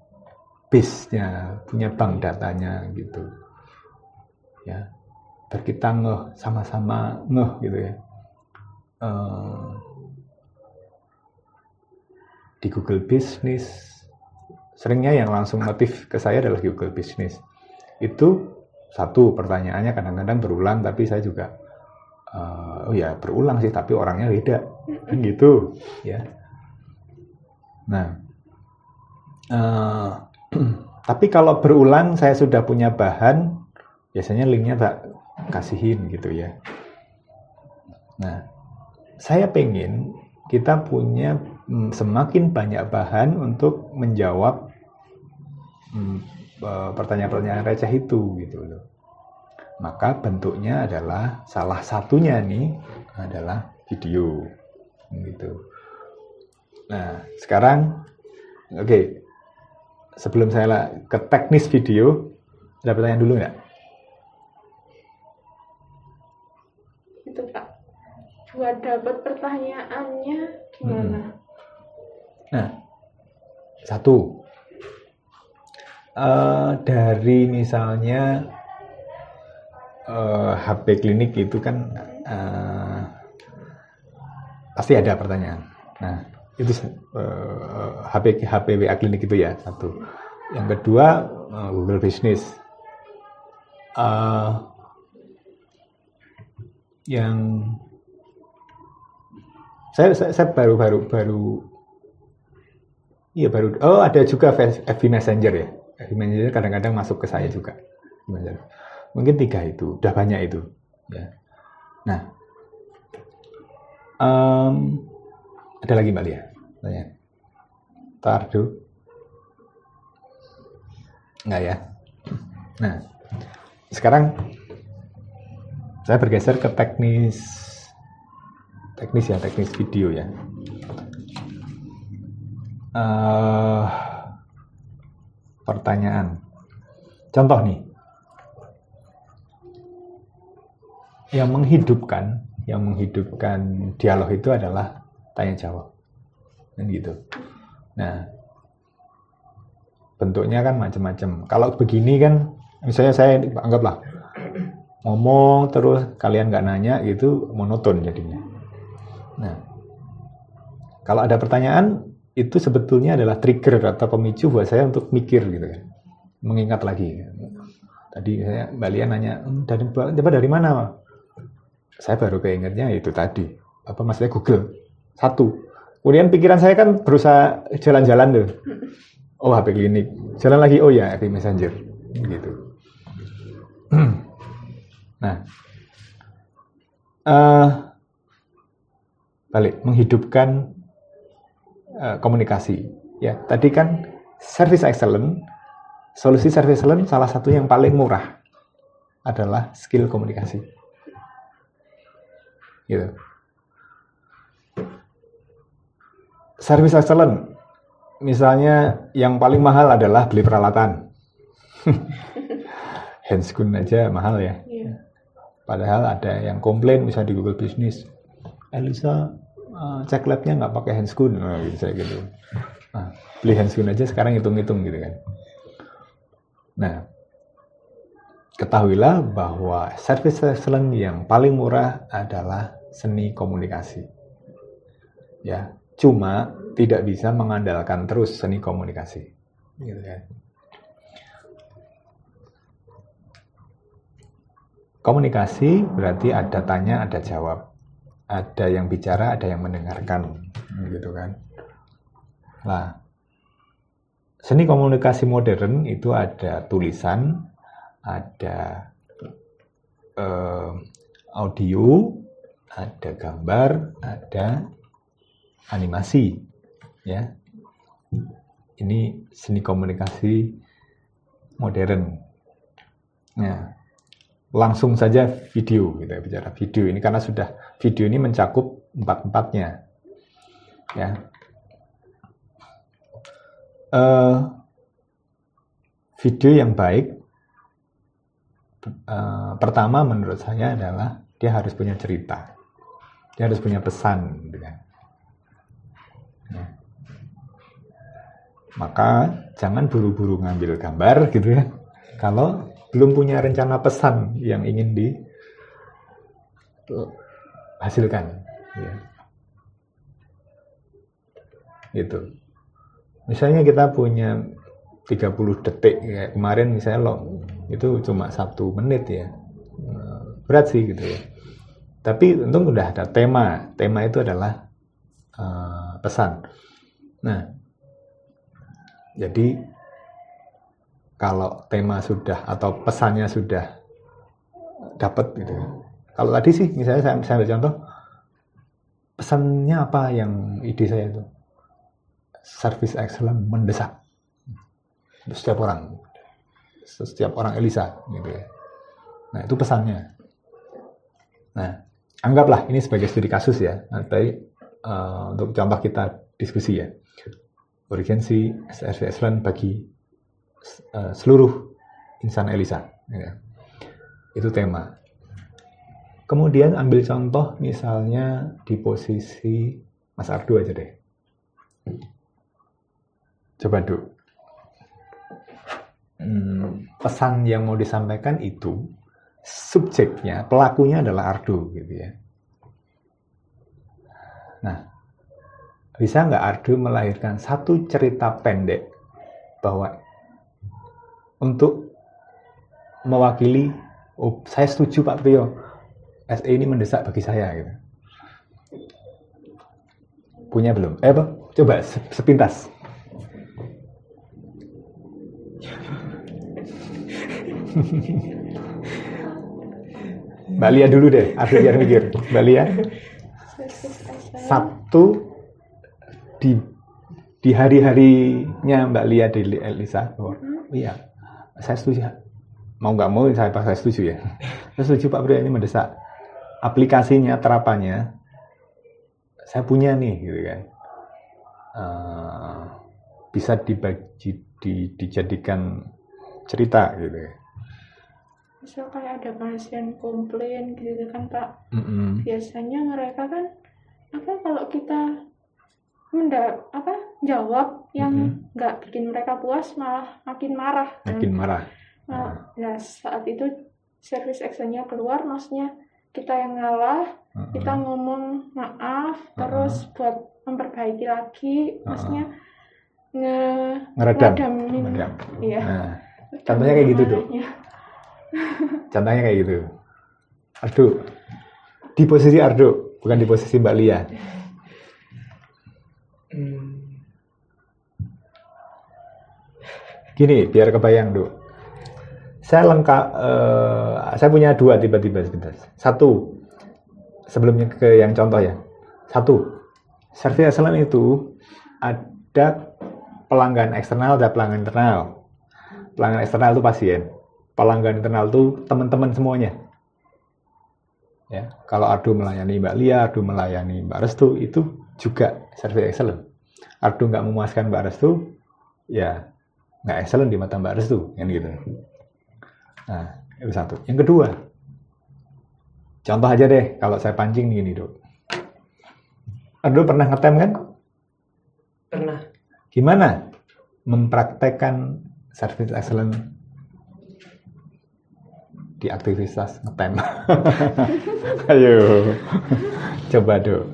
base-nya, punya bank datanya gitu. Ya. Biar kita ngeh sama-sama ngeh gitu ya. Eh, di Google Business seringnya yang langsung notif ke saya adalah Google Business. Itu satu pertanyaannya kadang-kadang berulang tapi saya juga eh, oh ya berulang sih tapi orangnya beda. Gitu ya. Nah eh, tapi kalau berulang saya sudah punya bahan biasanya linknya tak kasihin gitu ya. Nah, saya pengen kita punya mm, semakin banyak bahan untuk menjawab pertanyaan-pertanyaan receh itu gitu loh. Maka bentuknya adalah salah satunya nih adalah video gitu. Nah, sekarang oke. Sebelum saya ke teknis video, ada pertanyaan dulu nggak? Itu Pak. Buat dapat pertanyaannya gimana? Nah, satu Eh, dari misalnya eh, HP klinik itu kan eh, pasti ada pertanyaan. Nah, itu eh, HP HP WA klinik itu ya satu. Yang kedua eh, Google Business. Eh, yang saya saya, baru baru baru iya baru oh ada juga FB Messenger ya Messenger kadang-kadang masuk ke saya juga. Mungkin tiga itu udah banyak itu ya. Nah em, ada lagi mbak Lia? Tanya. Tar dulu nggak ya? Nah sekarang saya bergeser ke teknis teknis ya teknis video ya. Eh, pertanyaan. Contoh nih. Yang menghidupkan yang menghidupkan dialog itu adalah tanya jawab. Kan gitu. Nah bentuknya kan macam-macam. Kalau begini kan misalnya saya anggaplah ngomong terus kalian nggak nanya gitu monoton jadinya. Nah kalau ada pertanyaan itu sebetulnya adalah trigger atau pemicu buat saya untuk mikir gitu kan. Mengingat lagi. Tadi saya Mbak Lia nanya "Hmm, dari coba dari mana? Saya baru keingetnya itu tadi. Apa maksudnya Google? Satu. Kemudian pikiran saya kan berusaha jalan-jalan tuh. Oh HP klinik. Jalan lagi. Oh ya HP Messenger. Gitu. Nah. Eh balik. Menghidupkan eh, komunikasi. Ya tadi kan service excellent solusi service excellent salah satu yang paling murah adalah skill komunikasi. Gitu. Service excellent misalnya yang paling mahal adalah beli peralatan. Handscoon aja mahal ya. Iya. Padahal ada yang komplain misalnya di Google Business, Elisa eh, cek labnya nggak pakai handscoon, nah, gitu saya gitu. Nah, beli handscoon aja sekarang hitung-hitung gitu kan. Nah, ketahuilah bahwa service excellent yang paling murah adalah seni komunikasi. Ya, cuma tidak bisa mengandalkan terus seni komunikasi. Gitu kan. Komunikasi berarti ada tanya, ada jawab. Ada yang bicara, ada yang mendengarkan. Gitu kan. Nah, seni komunikasi modern itu ada tulisan, ada eh, audio, ada gambar, ada animasi. Ya. Ini seni komunikasi modern. Nah, langsung saja video ya, bicara video ini karena sudah video ini mencakup empat-empatnya ya Eh, video yang baik eh, pertama menurut saya adalah dia harus punya cerita dia harus punya pesan gitu kan. Ya. maka jangan buru-buru ngambil gambar gitu ya kalau belum punya rencana pesan yang ingin dihasilkan ya. itu misalnya kita punya 30 detik kayak kemarin misalnya lo itu cuma satu menit ya Eh, berat sih gitu ya tapi untung udah ada tema tema itu adalah eh, pesan nah jadi kalau tema sudah atau pesannya sudah dapat gitu. Kalau tadi sih misalnya saya, saya ambil contoh pesannya apa yang ide saya itu? Service excellent mendesak. Setiap orang. Setiap orang Elisa gitu ya. Nah, itu pesannya. Nah, anggaplah ini sebagai studi kasus ya. Nanti eh, untuk contoh kita diskusi ya. Urgensi service excellent bagi eh, seluruh insan Elisa. ya. Itu tema. Kemudian ambil contoh misalnya di posisi Mas Ardo aja deh. Coba Duk. Hmm, pesan yang mau disampaikan itu subjeknya, pelakunya adalah Ardo gitu ya. Nah, bisa nggak Ardo melahirkan satu cerita pendek bahwa untuk mewakili, oh saya setuju Pak Priyo, SE ini mendesak bagi saya gitu. Punya belum? Eh apa? Coba se- sepintas. Mbak Lia dulu deh, aku biar mikir. Mbak Lia, satu di di hari-harinya Mbak Lia di Elisa bahwa oh iya saya setuju mau nggak mau saya pas saya setuju ya saya setuju Pak Bro ini mendesak aplikasinya terapannya saya punya nih gitu kan Eh, bisa dibagi di, dijadikan cerita gitu Misal kayak ada pasien komplain gitu kan Pak. Mm-mm. Biasanya mereka kan apa kalau kita mendak apa jawab yang nggak bikin mereka puas malah makin marah. kan. makin marah Nah, nah, saat itu service actionnya keluar, maksudnya kita yang ngalah, Mm-mm. kita ngomong maaf, terus buat memperbaiki lagi, maksudnya nge ngeredam Ngeredam. iya. nah contohnya kayak gitu, Dok. marahnya. Contohnya kayak gitu. Ardo. Di posisi Ardo, bukan di posisi Mbak Lia. Hmm. Gini, biar kebayang, Dok. Saya lengkap, eh, saya punya dua tiba-tiba sebentar. Satu, sebelumnya ke yang contoh ya. Satu, service excellent itu ada pelanggan eksternal dan pelanggan internal. Pelanggan eksternal itu pasien. Pelanggan internal itu teman-teman semuanya. Ya, kalau Ardo melayani Mbak Lia, Ardo melayani Mbak Restu, itu juga service excellent. Ardo nggak memuaskan Mbak Restu, ya nggak excellent di mata Mbak Restu, kan gitu. Nah, itu satu. Yang kedua, contoh aja deh, kalau saya pancing gini, Dok. Ardo pernah ngetem kan? Pernah. Gimana mempraktekkan service excellent di aktivitas ngetem? Ayo, coba dok.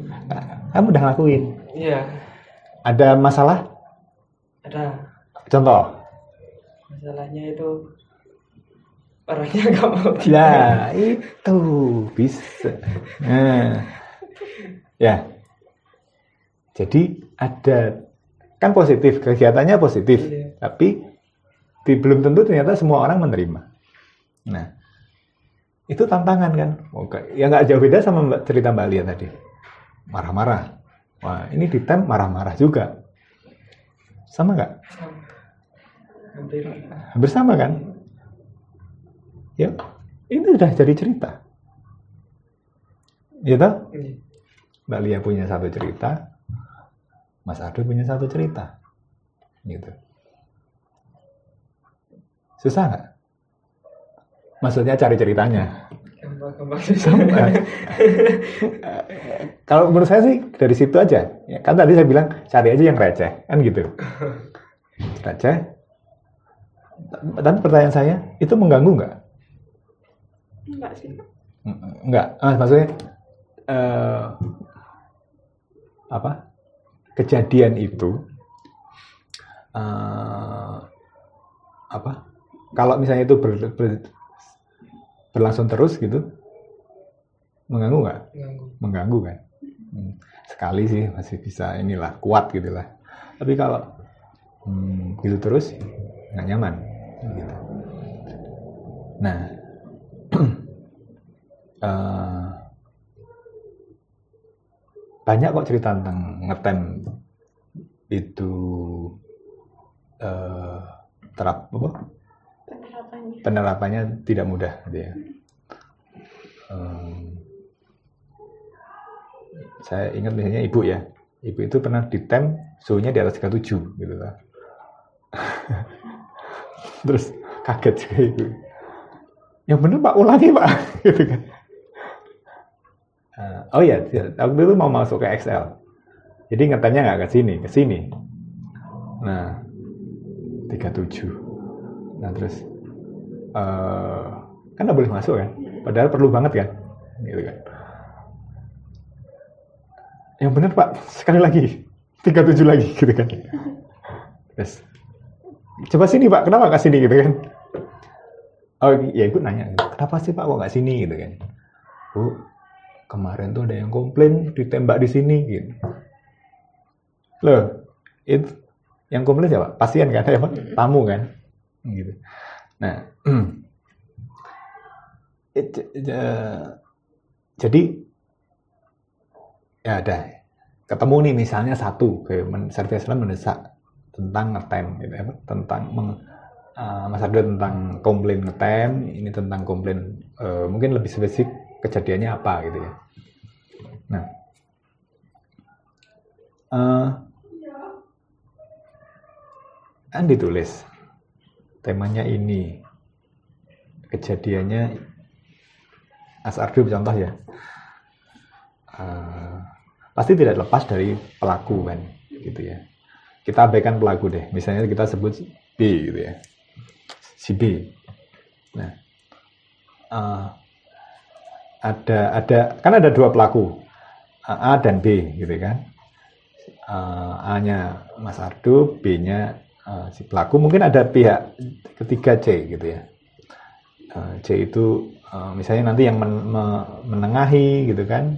Kamu udah ngelakuin. Iya, Ada masalah? ada. Contoh. Masalahnya itu orangnya nggak mau Ya, itu bisa. Nah, ya. Jadi ada kan positif kegiatannya positif, Iya. tapi di, belum tentu ternyata semua orang menerima. Nah, itu tantangan kan? Oke, ya nggak jauh beda sama cerita Mbak Lia tadi. Marah-marah. Wah, ini di tem marah-marah juga. Sama nggak? Hampir. Hampir sama kan? Ya, ini udah jadi cerita. Iya. Mbak Lia punya satu cerita, Mas Ardo punya satu cerita. Gitu. Susah nggak? Maksudnya cari ceritanya. Kalau menurut saya sih dari situ aja. Ya, kan tadi saya bilang cari aja yang receh, kan gitu. Receh. Dan pertanyaan saya, itu mengganggu nggak? Enggak sih Enggak, ah, maksudnya eh, apa? Kejadian itu eh, apa? Kalau misalnya itu ber- ber- berlangsung terus gitu, mengganggu nggak? Ganggu. Mengganggu kan? Hmm, Sekali sih masih bisa inilah kuat gitu lah. Tapi kalau hmm, gitu terus nggak nyaman. Gitu. Nah, eh, banyak kok cerita tentang ngetem itu eh, terap apa penerapannya penerapannya tidak mudah gitu ya. Em, saya ingat misalnya ibu ya, ibu itu pernah ditem suhunya di atas 37 gitu lah. Terus kaget juga ibu. Yang bener pak ulangi pak, gitu kan. Eh, oh iya, waktu itu mau masuk ke XL. Jadi ngetemnya nggak ke sini, ke sini. Nah, 37. Nah terus eh kan nggak boleh masuk kan? Padahal perlu banget kan? Gitu kan. Yang benar pak sekali lagi. 37 lagi gitu kan. Terus coba sini pak kenapa nggak sini gitu kan? Oh ya ikut nanya kenapa sih pak kok nggak sini? Gitu kan. Bu kemarin tuh ada yang komplain ditembak di sini gitu. Loh itu yang komplain siapa? Pasien kan ya pak tamu kan gitu. Nah it- eh, jadi ya ada. Ketemu nih misalnya satu kayak line mendesak tentang ngetem gitu ya tentang meng, eh, Mas Ardo tentang komplain ngetem ini tentang komplain eh, mungkin lebih spesifik kejadiannya apa gitu ya. Nah. Eh, kan ditulis temanya ini. Kejadiannya Mas Ardo contoh ya. Eh, pasti tidak lepas dari pelaku kan gitu ya. Kita abaikan pelaku deh. Misalnya kita sebut B gitu ya. Si B. Nah. Eh, ada ada kan ada dua pelaku. A dan B gitu kan. A-nya Mas Ardo B-nya eh, si pelaku. Mungkin ada pihak ketiga C gitu ya. Eh, C itu eh, misalnya nanti yang men- me- menengahi gitu kan.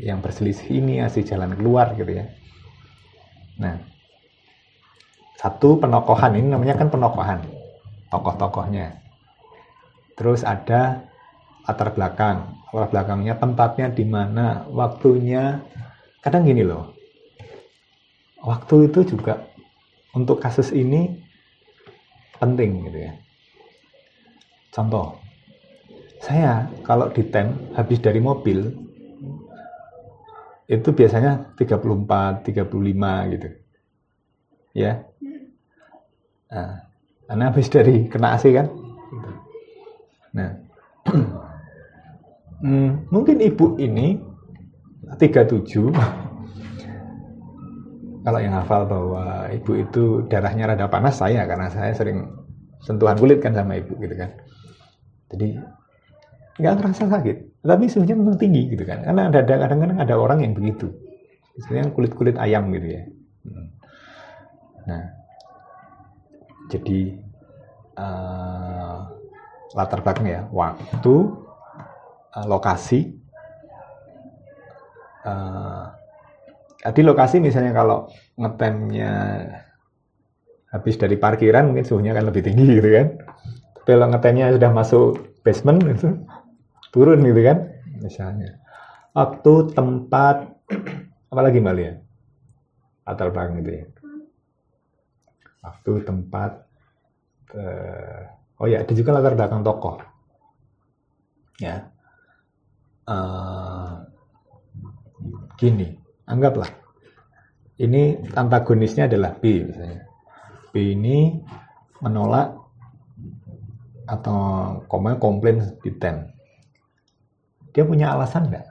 Yang berselisih ini ngasih jalan keluar gitu ya. Nah satu penokohan ini namanya kan penokohan tokoh-tokohnya. Terus ada latar belakang latar belakangnya tempatnya di mana waktunya kadang gini loh waktu itu juga untuk kasus ini penting gitu ya contoh saya kalau ditem habis dari mobil itu biasanya 34, 35 gitu. Ya. Nah, karena habis dari kena AC kan. Nah, hmm, mungkin ibu ini 37 kalau yang hafal bahwa ibu itu darahnya rada panas saya karena saya sering sentuhan kulit kan sama ibu gitu kan. Jadi nggak terasa sakit, tapi suhunya memang tinggi gitu kan. Karena ada ada- kadang-kadang ada orang yang begitu, misalnya kulit-kulit ayam gitu ya. Hmm. Nah, jadi eh, latar belakang ya, waktu, eh, lokasi. eh, di lokasi misalnya kalau ngetemnya habis dari parkiran mungkin suhunya kan lebih tinggi gitu kan. Tapi kalau ngetemnya sudah masuk basement itu turun gitu kan misalnya. Waktu tempat apalagi mbak Lia? Latar belakang gitu ya. Waktu tempat eh, oh ya ada juga latar belakang tokoh. Ya Eh, gini anggaplah ini antagonisnya adalah B misalnya B ini menolak atau komen komplain di tem dia punya alasan nggak?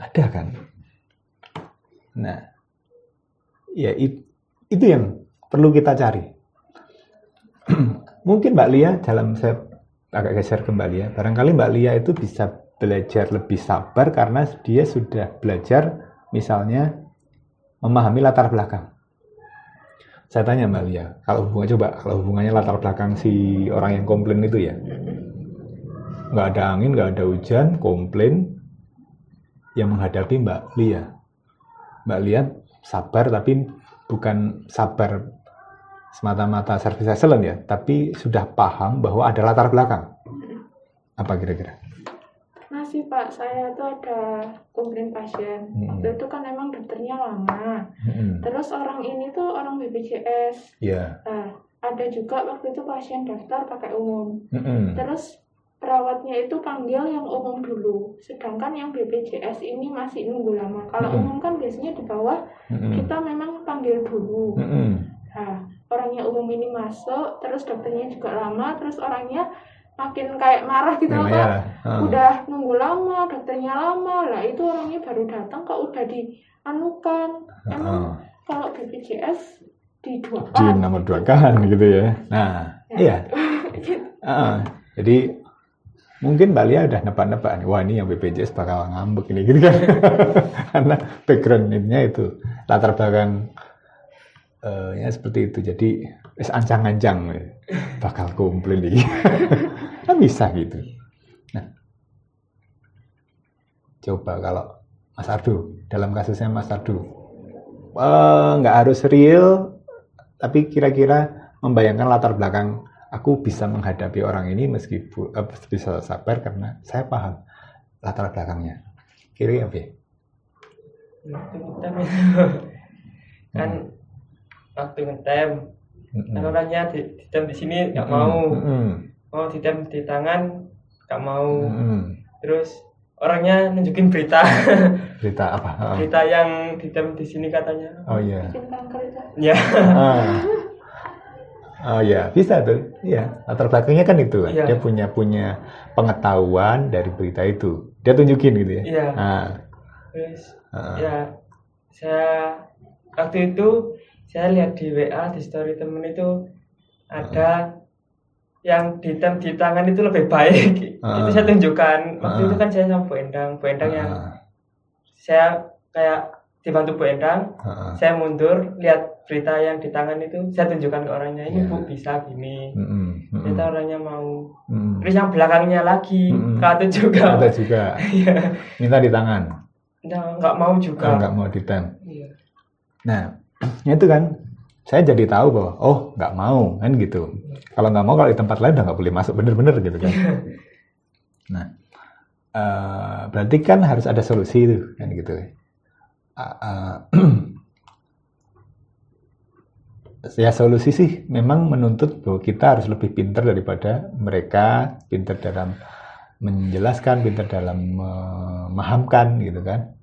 Ada kan? Nah, ya it- itu yang perlu kita cari. Mungkin Mbak Lia dalam saya agak geser ke Mbak Lia, barangkali Mbak Lia itu bisa belajar lebih sabar karena dia sudah belajar misalnya memahami latar belakang. Saya tanya Mbak Lia, kalau hubungan coba kalau hubungannya latar belakang si orang yang komplain itu ya, nggak ada angin, nggak ada hujan, komplain yang menghadapi Mbak Lia. Mbak Lia sabar tapi bukan sabar semata-mata service excellent ya, tapi sudah paham bahwa ada latar belakang. Apa kira-kira? Saya itu ada komplain pasien. Hmm. Waktu itu kan emang dokternya lama. Mm-mm. Terus orang ini tuh orang BPJS. Iya. Nah, ada juga waktu itu pasien daftar pakai umum. Mm-mm. Terus perawatnya itu panggil yang umum dulu. Sedangkan yang BPJS ini masih nunggu lama. Kalau Mm-mm. umum kan biasanya di bawah Mm-mm. kita memang panggil dulu. Mm-mm. Nah, orangnya umum ini masuk, terus dokternya juga lama, terus orangnya makin kayak marah gitu Ya, loh, ya. Ah. Udah nunggu lama, dokternya lama. Lah itu orangnya baru datang kok udah dianukan. Emang Ah. kalau BPJS di dua di nomor dua kan gitu ya. Nah, iya. Ah, jadi mungkin Mbak Lia udah nebak-nebak wah ini yang BPJS bakal ngambek ini gitu kan. Karena background-nya itu latar belakang eh, ya seperti itu. Jadi wis ancang-ancang bakal komplain nih. kan bisa gitu. Nah, coba kalau Mas Ardu dalam kasusnya Mas Ardu eh, nggak harus real tapi kira-kira membayangkan latar belakang aku bisa menghadapi orang ini meskipun eh, bisa sabar karena saya paham latar belakangnya. Kira apa ya? Kan waktu ngetem kan orangnya di, ditem di sini nggak mau Mm-mm. Mau ditem di tangan nggak mau Mm-mm. terus orangnya nunjukin berita Berita apa? Ah. berita yang ditem di sini katanya Oh iya. itu. ya Ah. Oh ya, bisa tuh. Iya, latar belakangnya kan itu. kan. Iya. Dia punya punya pengetahuan dari berita itu. Dia tunjukin gitu ya. Iya. Ah. terus Ah. ya saya waktu itu saya lihat di WA di story temen itu ada yang ditem di tangan itu lebih baik Ah. itu saya tunjukkan waktu Ah. itu kan saya sama Bu Endang Bu Endang yang Ah. saya kayak dibantu Bu Endang Ah. saya mundur lihat berita yang di tangan itu saya tunjukkan ke orangnya ini Iya. Bu bisa gini. Mm-mm. ternyata orangnya mau Mm. terus yang belakangnya lagi Mm-mm. katut juga Ada juga. Iya. Minta di tangan. nggak nggak mau juga Nggak mau ditem. Iya. Nah, itu kan saya jadi tahu bahwa oh nggak mau kan gitu. Kalau nggak mau kalau di tempat lain udah nggak boleh masuk bener-bener gitu kan. Nah, eh, berarti kan harus ada solusi itu kan gitu. Ah, ah, ya solusi sih memang menuntut bahwa kita harus lebih pintar daripada mereka, pintar dalam menjelaskan, pintar dalam memahamkan gitu kan.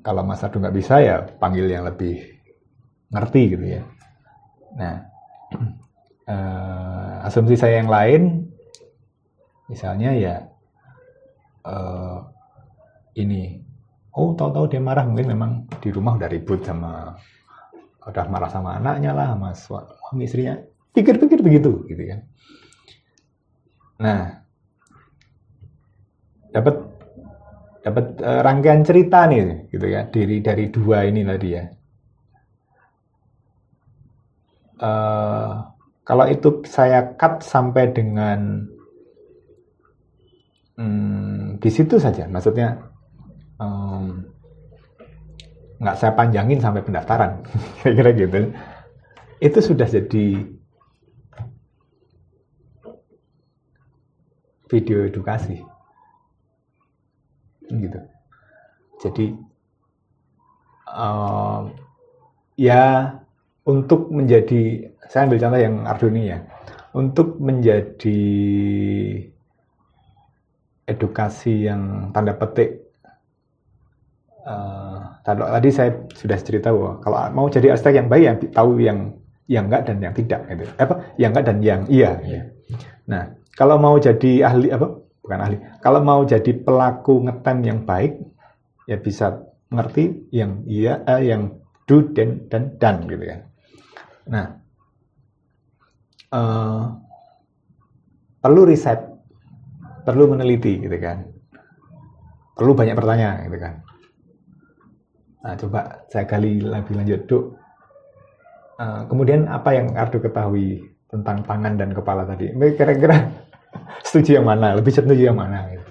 Kalau Mas Adu nggak bisa ya panggil yang lebih ngerti gitu ya. Nah, eh, asumsi saya yang lain, misalnya ya eh, ini, oh tahu-tahu dia marah mungkin memang di rumah udah ribut sama, udah marah sama anaknya lah, sama suami istrinya, pikir-pikir begitu gitu kan. Nah, dapat dapat eh, rangkaian cerita nih gitu ya dari dari dua ini tadi ya. Eh, kalau itu saya cut sampai dengan hmm, di situ saja, maksudnya em, nggak saya panjangin sampai pendaftaran, kira-kira gitu. Itu sudah jadi video edukasi, gitu. Jadi em, ya untuk menjadi saya ambil contoh yang Arduino ya. Untuk menjadi edukasi yang tanda petik eh, tadi- saya sudah cerita bahwa kalau mau jadi arsitek yang baik yang tahu yang yang enggak dan yang tidak gitu. Apa? Yang enggak dan yang iya gitu. nah kalau mau jadi ahli apa? Bukan ahli. Kalau mau jadi pelaku ngetem yang baik ya bisa mengerti yang iya eh, yang do dan dan dan gitu kan nah eh, perlu riset perlu meneliti gitu kan. Perlu banyak pertanyaan gitu kan. Nah coba saya gali lebih lanjut duk. Eh, kemudian apa yang Ardo ketahui tentang tangan dan kepala tadi? Kira-kira setuju yang mana? Lebih setuju yang mana gitu.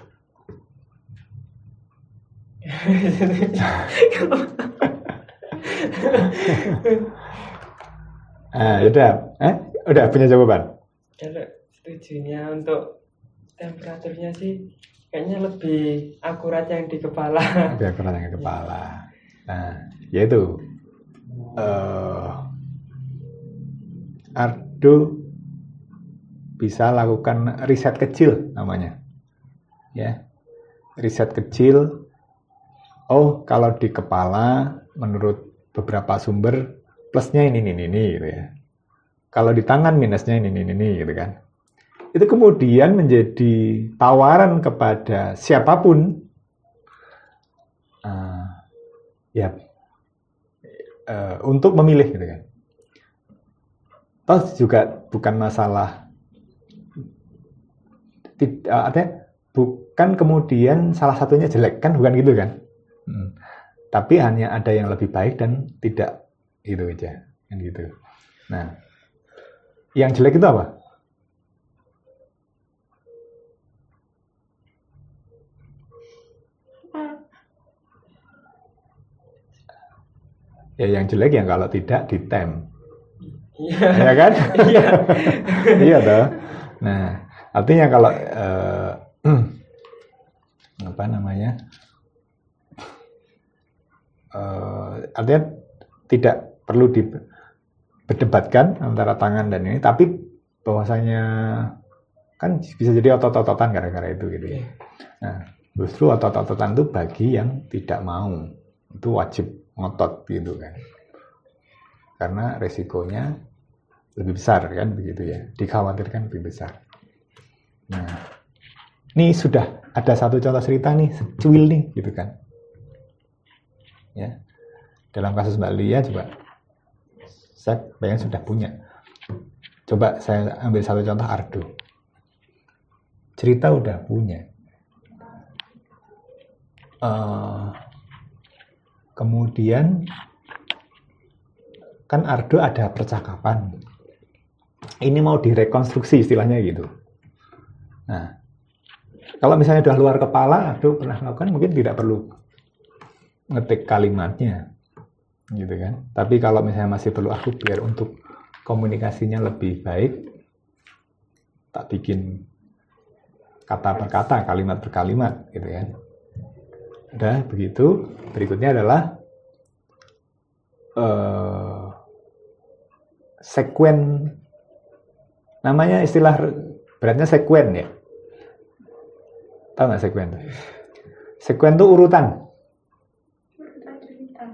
Ah, udah, eh? udah punya jawaban. kalau setujunya untuk temperaturnya sih kayaknya lebih akurat yang di kepala biar kurang yang kepala. Nah, yaitu eh Ardo bisa lakukan riset kecil namanya. Ya. Riset kecil. Oh, kalau di kepala menurut beberapa sumber plusnya ini ini ini gitu ya. Kalau di tangan minusnya ini ini ini gitu kan. Itu kemudian menjadi tawaran kepada siapa pun ah, ya eh, untuk memilih gitu kan. Toh juga bukan masalah tidak artinya bukan kemudian salah satunya jelek kan bukan gitu kan. Hmm. Tapi hanya ada yang lebih baik dan tidak itu aja kan gitu. Nah, yang jelek itu apa? Ya yang jelek yang kalau tidak ditem. ya kan? iya iya toh. Nah, artinya kalau eh, apa namanya? Eh, artinya tidak perlu diperdebatkan antara tangan dan ini, tapi bahwasanya kan bisa jadi otot-ototan gara-gara itu gitu ya. Nah, justru otot-ototan itu bagi yang tidak mau itu wajib ngotot gitu kan. Karena resikonya lebih besar kan begitu ya. Dikhawatirkan lebih besar. Nah, ini sudah ada satu contoh cerita nih, secuil nih gitu kan. Ya. Dalam kasus Mbak Lia juga saya pengen sudah punya. Coba saya ambil satu contoh Ardo. Cerita udah punya. Eh, kemudian kan Ardo ada percakapan. Ini mau direkonstruksi istilahnya gitu. Nah, kalau misalnya udah luar kepala, Ardo pernah melakukan mungkin tidak perlu ngetik kalimatnya, gitu kan. Tapi kalau misalnya masih perlu aku biar untuk komunikasinya lebih baik, tak bikin kata per kata, kalimat per kalimat, gitu kan. Udah begitu, berikutnya adalah eh sekuen namanya istilah beratnya sekuen ya tahu nggak sekuen sekuen tuh urutan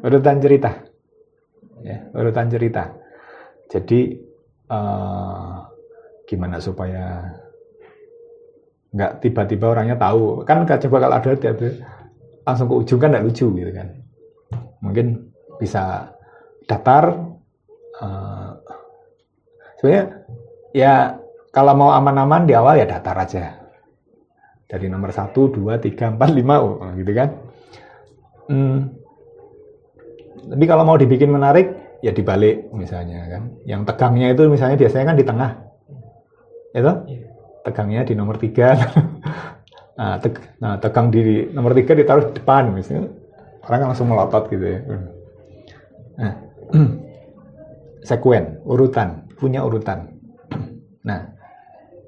urutan cerita. Ya. Urutan cerita. Jadi eh, gimana supaya nggak tiba-tiba orangnya tahu? Kan coba kalau ada tiap langsung ke ujung kan nggak lucu gitu kan. Mungkin bisa datar eh, sebenarnya ya kalau mau aman-aman di awal ya datar aja. Dari nomor 1, 2, 3, 4, 5 gitu kan. Hmm. Tapi kalau mau dibikin menarik ya dibalik misalnya kan. Yang tegangnya itu misalnya biasanya kan di tengah. Itu tegangnya di nomor 3 nah, teg nah tegang di nomor 3 ditaruh di depan misalnya. Orang langsung melotot gitu ya. Nah sekuen urutan punya urutan. Nah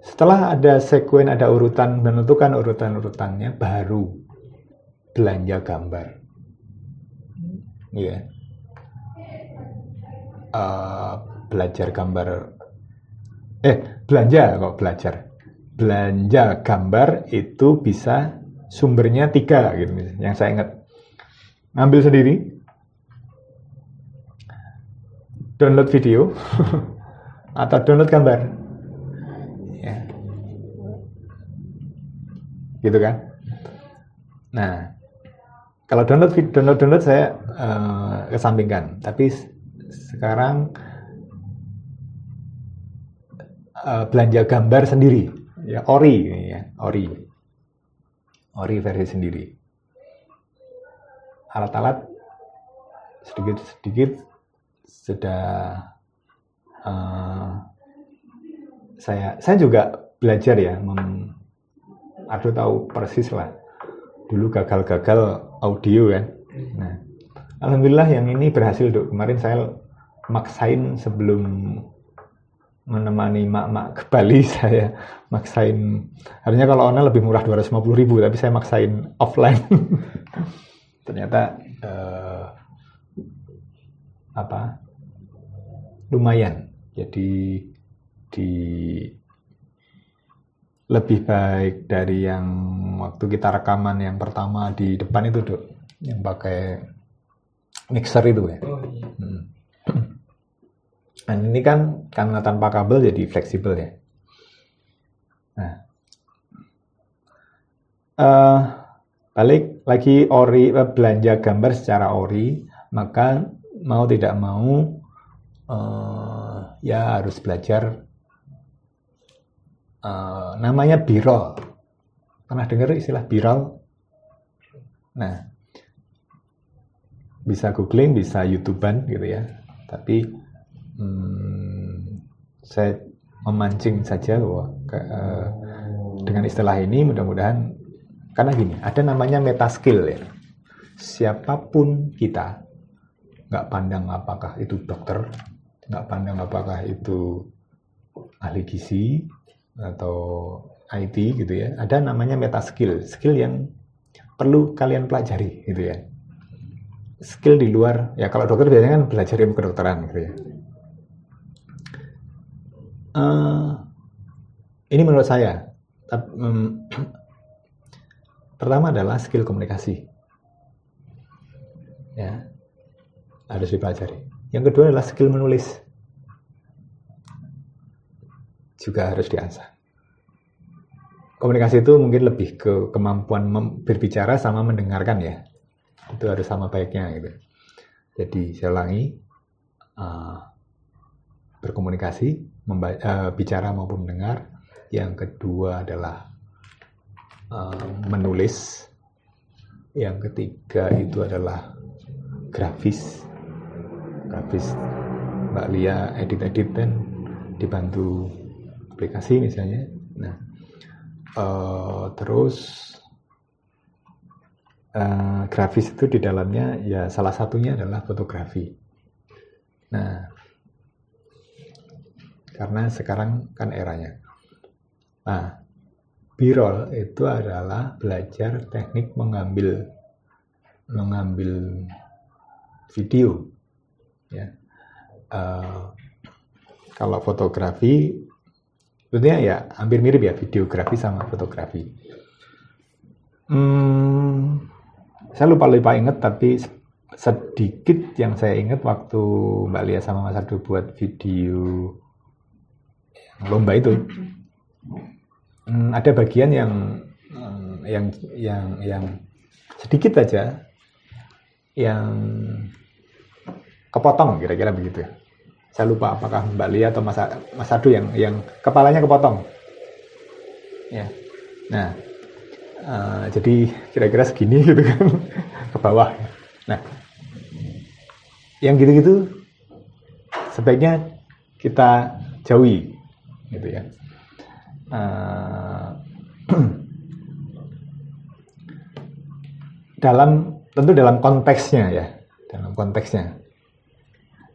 setelah ada sekuen ada urutan menentukan urutan-urutannya baru belanja gambar Iya. Eh, belajar gambar. Eh belanja kok belajar? Belanja gambar itu bisa sumbernya tiga gitu yang saya ingat. Ngambil sendiri. Download video. Atau download gambar. Ya. Gitu kan? Nah kalau download download download saya eh, kesampingkan. Tapi sekarang eh, belanja gambar sendiri. Ya ori ya ori. Ori versi sendiri. Alat-alat sedikit-sedikit sudah eh, saya saya juga belajar ya mem, aku tahu persis lah. Dulu gagal-gagal audio kan. Nah alhamdulillah yang ini berhasil dok. Kemarin saya maksain sebelum menemani mak-mak ke Bali saya maksain. Harusnya kalau online lebih murah 250 ribu tapi saya maksain offline. Ternyata eh, apa? Lumayan. Jadi di lebih baik dari yang waktu kita rekaman yang pertama di depan itu dok yang pakai mixer itu ya oh iya Hmm. Dan ini kan karena tanpa kabel jadi fleksibel ya. Nah, eh, balik lagi ori eh, belanja gambar secara ori, maka mau tidak mau eh, ya harus belajar eh, namanya birol. Pernah dengar istilah birol? Nah, bisa googling, bisa youtuban gitu ya. Tapi hmm, saya memancing saja bahwa eh, dengan istilah ini mudah-mudahan karena gini, ada namanya meta skill ya. Siapa pun kita, nggak pandang apakah itu dokter, nggak pandang apakah itu ahli gizi atau IT gitu ya. Ada namanya meta skill, skill yang perlu kalian pelajari gitu ya. Skill di luar ya kalau dokter biasanya kan belajar ilmu kedokteran gitu ya. Eh, ini menurut saya. Em, pertama adalah skill komunikasi. Ya harus dipelajari. Yang kedua adalah skill menulis juga harus diasah komunikasi itu mungkin lebih ke kemampuan berbicara sama mendengarkan ya itu harus sama baiknya gitu. Jadi saya ulangi uh, berkomunikasi, uh, bicara maupun mendengar. Yang kedua adalah uh, menulis. Yang ketiga itu adalah grafis, grafis Mbak Lia edit-edit dan dibantu aplikasi misalnya. Nah, uh, terus eh, grafis itu di dalamnya ya salah satunya adalah fotografi. Nah, karena sekarang kan eranya. Nah, birol itu adalah belajar teknik mengambil mengambil video. Ya, Eh, kalau fotografi sebetulnya ya hampir mirip ya videografi sama fotografi. Hmm, saya lupa lupa inget tapi sedikit yang saya ingat waktu Mbak Lia sama Mas Ardo buat video lomba itu Hmm, ada bagian yang yang yang yang sedikit aja yang kepotong kira-kira begitu saya lupa apakah Mbak Lia atau Mas, Mas Ardo yang yang kepalanya kepotong ya nah Uh, jadi kira-kira segini gitu kan ke bawah. Nah, yang gitu-gitu sebaiknya kita jauhi, gitu ya. Uh, dalam tentu dalam konteksnya ya, dalam konteksnya.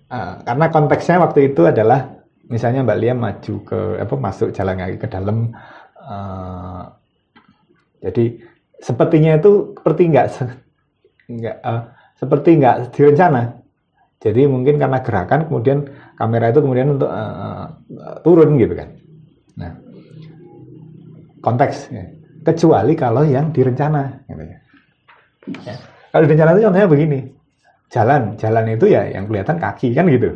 Uh, karena konteksnya waktu itu adalah misalnya Mbak Lia maju ke apa masuk jalan kaki ke dalam uh, jadi sepertinya itu seperti nggak nggak eh, seperti nggak direncana. Jadi mungkin karena gerakan kemudian kamera itu kemudian untuk eh, turun gitu kan. Nah konteks ya. kecuali kalau yang direncana. Gitu ya. Ya. Kalau direncana itu contohnya begini, jalan jalan itu ya yang kelihatan kaki kan gitu,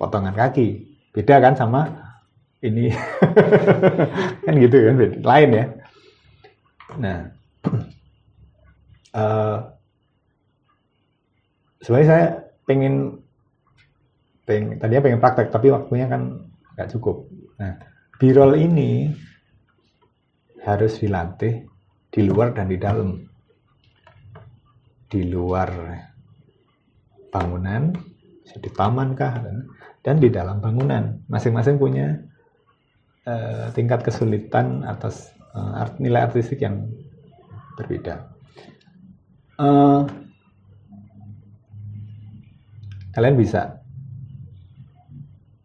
potongan kaki. Beda kan sama ini kan gitu kan beda. lain ya. Nah, eh sebenarnya saya pengen, pengen tadinya pengen praktek tapi waktunya kan nggak cukup. Nah, birol ini harus dilatih di luar dan di dalam. Di luar bangunan, di taman kah, dan, di dalam bangunan. Masing-masing punya eh, tingkat kesulitan atas eh, art- nilai artistik yang berbeda. Eh, kalian bisa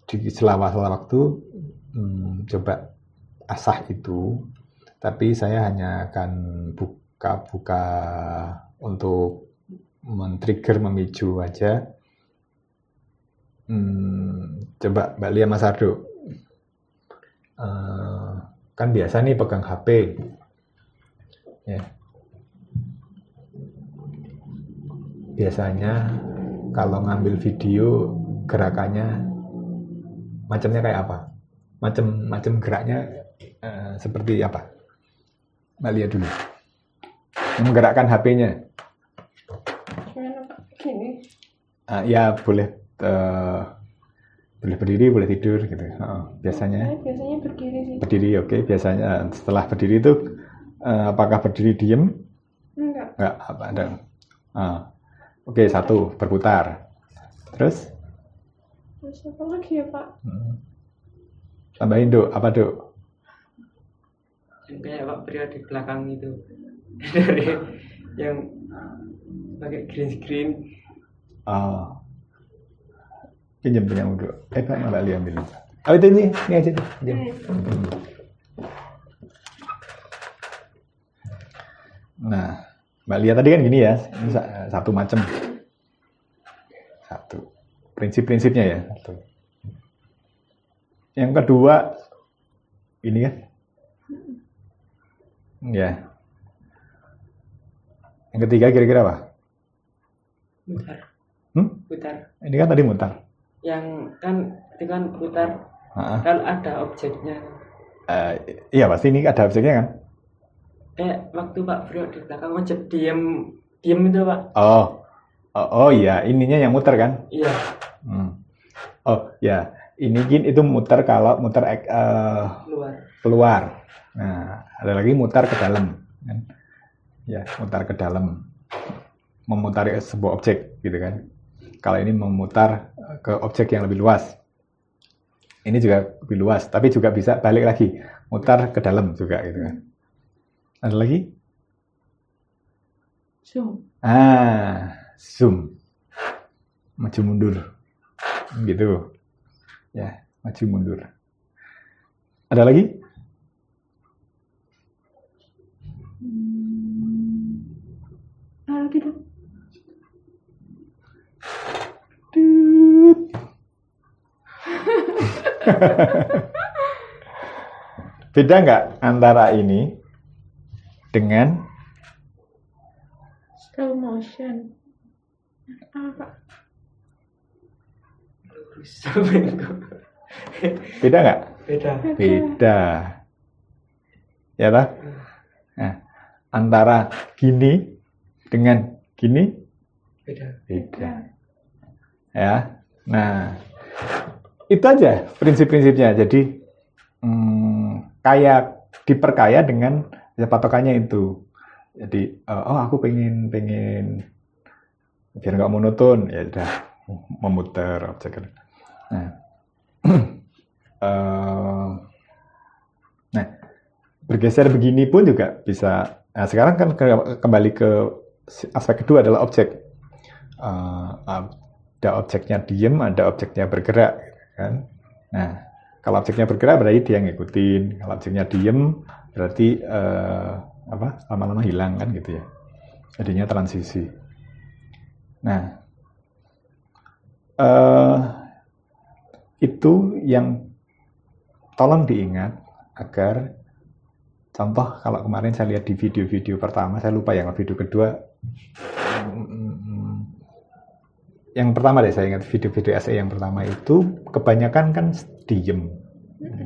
di sela-sela waktu hmm, coba asah itu tapi saya hanya akan buka-buka untuk men-trigger memicu aja. Hmm, coba Mbak Lia Mas Ardo. Eh, kan biasa nih pegang HP ya. Biasanya kalau ngambil video gerakannya macamnya kayak apa? Macam macam geraknya eh, seperti apa? Mbak lihat dulu. Menggerakkan HP-nya Pak? Gini. Ah, ya boleh eh, boleh berdiri boleh tidur gitu Heeh, biasanya biasanya berdiri sih. berdiri oke biasanya setelah berdiri itu eh, apakah berdiri diem Enggak. Enggak, apa ada. Ah. Oke, satu, berputar. Terus? Terus apa lagi ya Pak? Hmm. Tambahin, Dok. Apa, Dok? yang kayak Pak Pria di belakang itu dari yang pakai green screen Oh. Pinjam, Dok. Eh, Pak, Mbak Lia ambil. Oh, ini. Ini aja. Nah, Mbak Lia tadi kan gini ya. Ini sa- satu macam. Satu. Prinsip-prinsipnya ya. Satu. Yang kedua, ini kan. Ya. Yang ketiga kira-kira apa? Hmm? putar Ini kan tadi mutar. yang kan itu kan putar Ah, kalau ada objeknya eh, iya pasti ini ada objeknya kan? kayak waktu Pak Brio di belakang macet diem diem itu Pak Oh, oh, oh iya, ininya yang muter kan? iya Hmm. Oh ya, ini gin itu muter kalau muter ek- eh, keluar keluar. Nah, ada lagi mutar ke dalam. Kan? Ya, mutar ke dalam. Memutari sebuah objek, gitu kan. Kalau ini memutar eh, ke objek yang lebih luas. Ini juga lebih luas, tapi juga bisa balik lagi. Mutar ke dalam juga, gitu kan. Ada lagi? Zoom. Ah, zoom. Maju mundur. Gitu. Ya, maju mundur. Ada lagi? Hmm. Ada lagi dong. Tut. Beda nggak antara ini dengan Slow motion. Apa? beda nggak? beda Beda. Ya tak? Nah, antara gini dengan gini beda beda. Ya. Nah, itu aja prinsip-prinsipnya. Jadi hmm, kayak diperkaya dengan ya, patokannya itu. Jadi eh, oh aku pengen pengen biar nggak monoton ya udah memutar objek. Nah, eh, nah bergeser begini pun juga bisa. Nah sekarang kan ke- kembali ke aspek kedua adalah objek. Eh, ada objeknya diem, ada objeknya bergerak, kan? Nah, kalau objeknya bergerak berarti dia ngikutin. Kalau objeknya diem berarti eh, apa? Lama-lama hilang kan gitu ya. Jadinya transisi. Nah, eh, itu yang tolong diingat agar contoh kalau kemarin saya lihat di video-video pertama, saya lupa yang video kedua. Yang pertama deh saya ingat video-video SE yang pertama itu kebanyakan kan diem,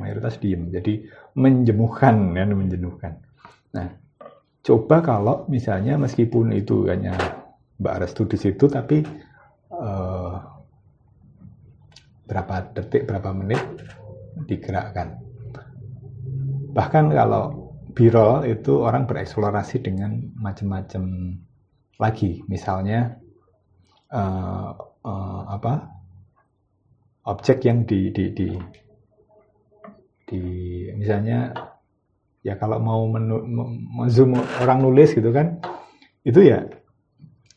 mayoritas diem, jadi menjemuhkan ya, menjenuhkan. Nah, coba kalau misalnya meskipun itu hanya Mbak Restu di situ, tapi eh, berapa detik, berapa menit digerakkan. Bahkan kalau birol itu orang bereksplorasi dengan macam-macam lagi, misalnya eh, eh, apa objek yang di, di, di, di misalnya ya kalau mau menu, me- zoom orang nulis gitu kan, itu ya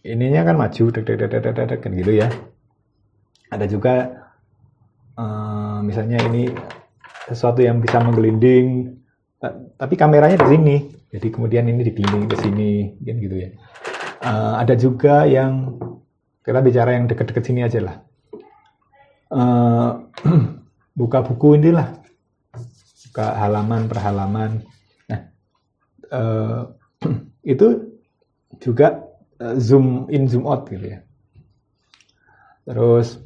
ininya kan maju, dek, dek, dek, dek, dek, kan gitu ya. Ada juga eh, misalnya ini sesuatu yang bisa menggelinding, ta- tapi kameranya di sini, jadi kemudian ini digelinding ke sini, kan gitu ya. Eh, ada juga yang kita bicara yang deket-deket sini aja lah. Eh, buka buku inilah, buka halaman per halaman. Nah, eh, itu juga eh, zoom in zoom out gitu ya. Terus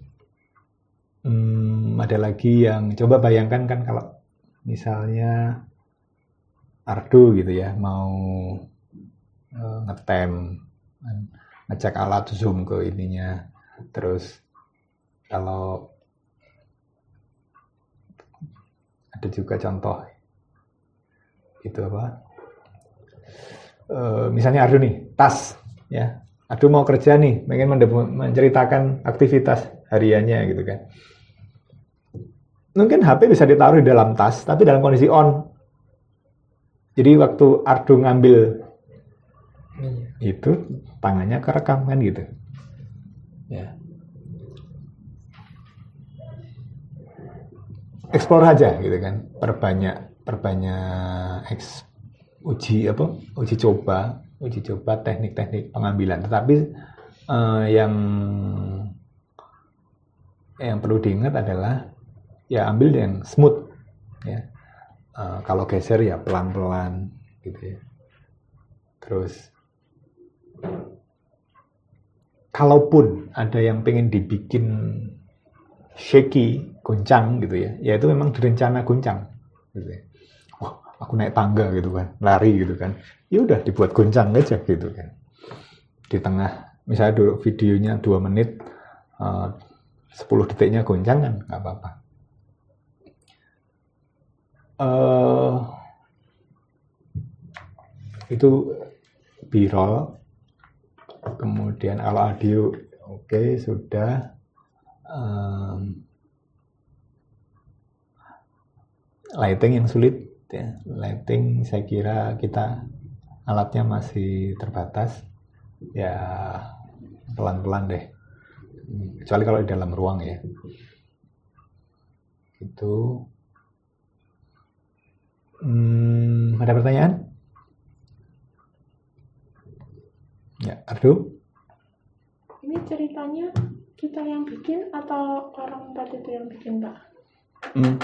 hmm, ada lagi yang coba bayangkan kan kalau misalnya Ardo gitu ya mau eh, ngetem ngecek alat zoom ke ininya. Terus kalau ada juga contoh itu apa? Eh, misalnya Ardo nih tas ya. Ardo mau kerja nih pengen menceritakan aktivitas hariannya gitu kan. Mungkin HP bisa ditaruh di dalam tas tapi dalam kondisi on. Jadi waktu Ardo ngambil Iya. itu tangannya kerekam kan gitu. Ya. Explore aja gitu kan. Perbanyak perbanyak uji apa uji coba uji coba teknik-teknik pengambilan. Tetapi eh, yang yang perlu diingat adalah ya ambil yang smooth ya. Eh, kalau geser ya pelan-pelan gitu ya. Terus kalaupun ada yang pengen dibikin shaky, goncang gitu ya, ya itu memang direncana goncang gitu ya. Wah, aku naik tangga gitu kan, lari gitu kan. Ya udah dibuat goncang aja gitu kan. Di tengah, misalnya dulu videonya 2 menit, eh, 10 detiknya goncang kan, nggak apa-apa. Eh, itu b-roll kemudian kalau audio oke sudah. Em, lighting yang sulit ya. Lighting saya kira kita alatnya masih terbatas. Ya pelan-pelan deh. Kecuali kalau di dalam ruang ya. Itu Hmm, ada pertanyaan ya Ardo Ini ceritanya kita yang bikin atau orang empat itu yang bikin, Pak? Hmm.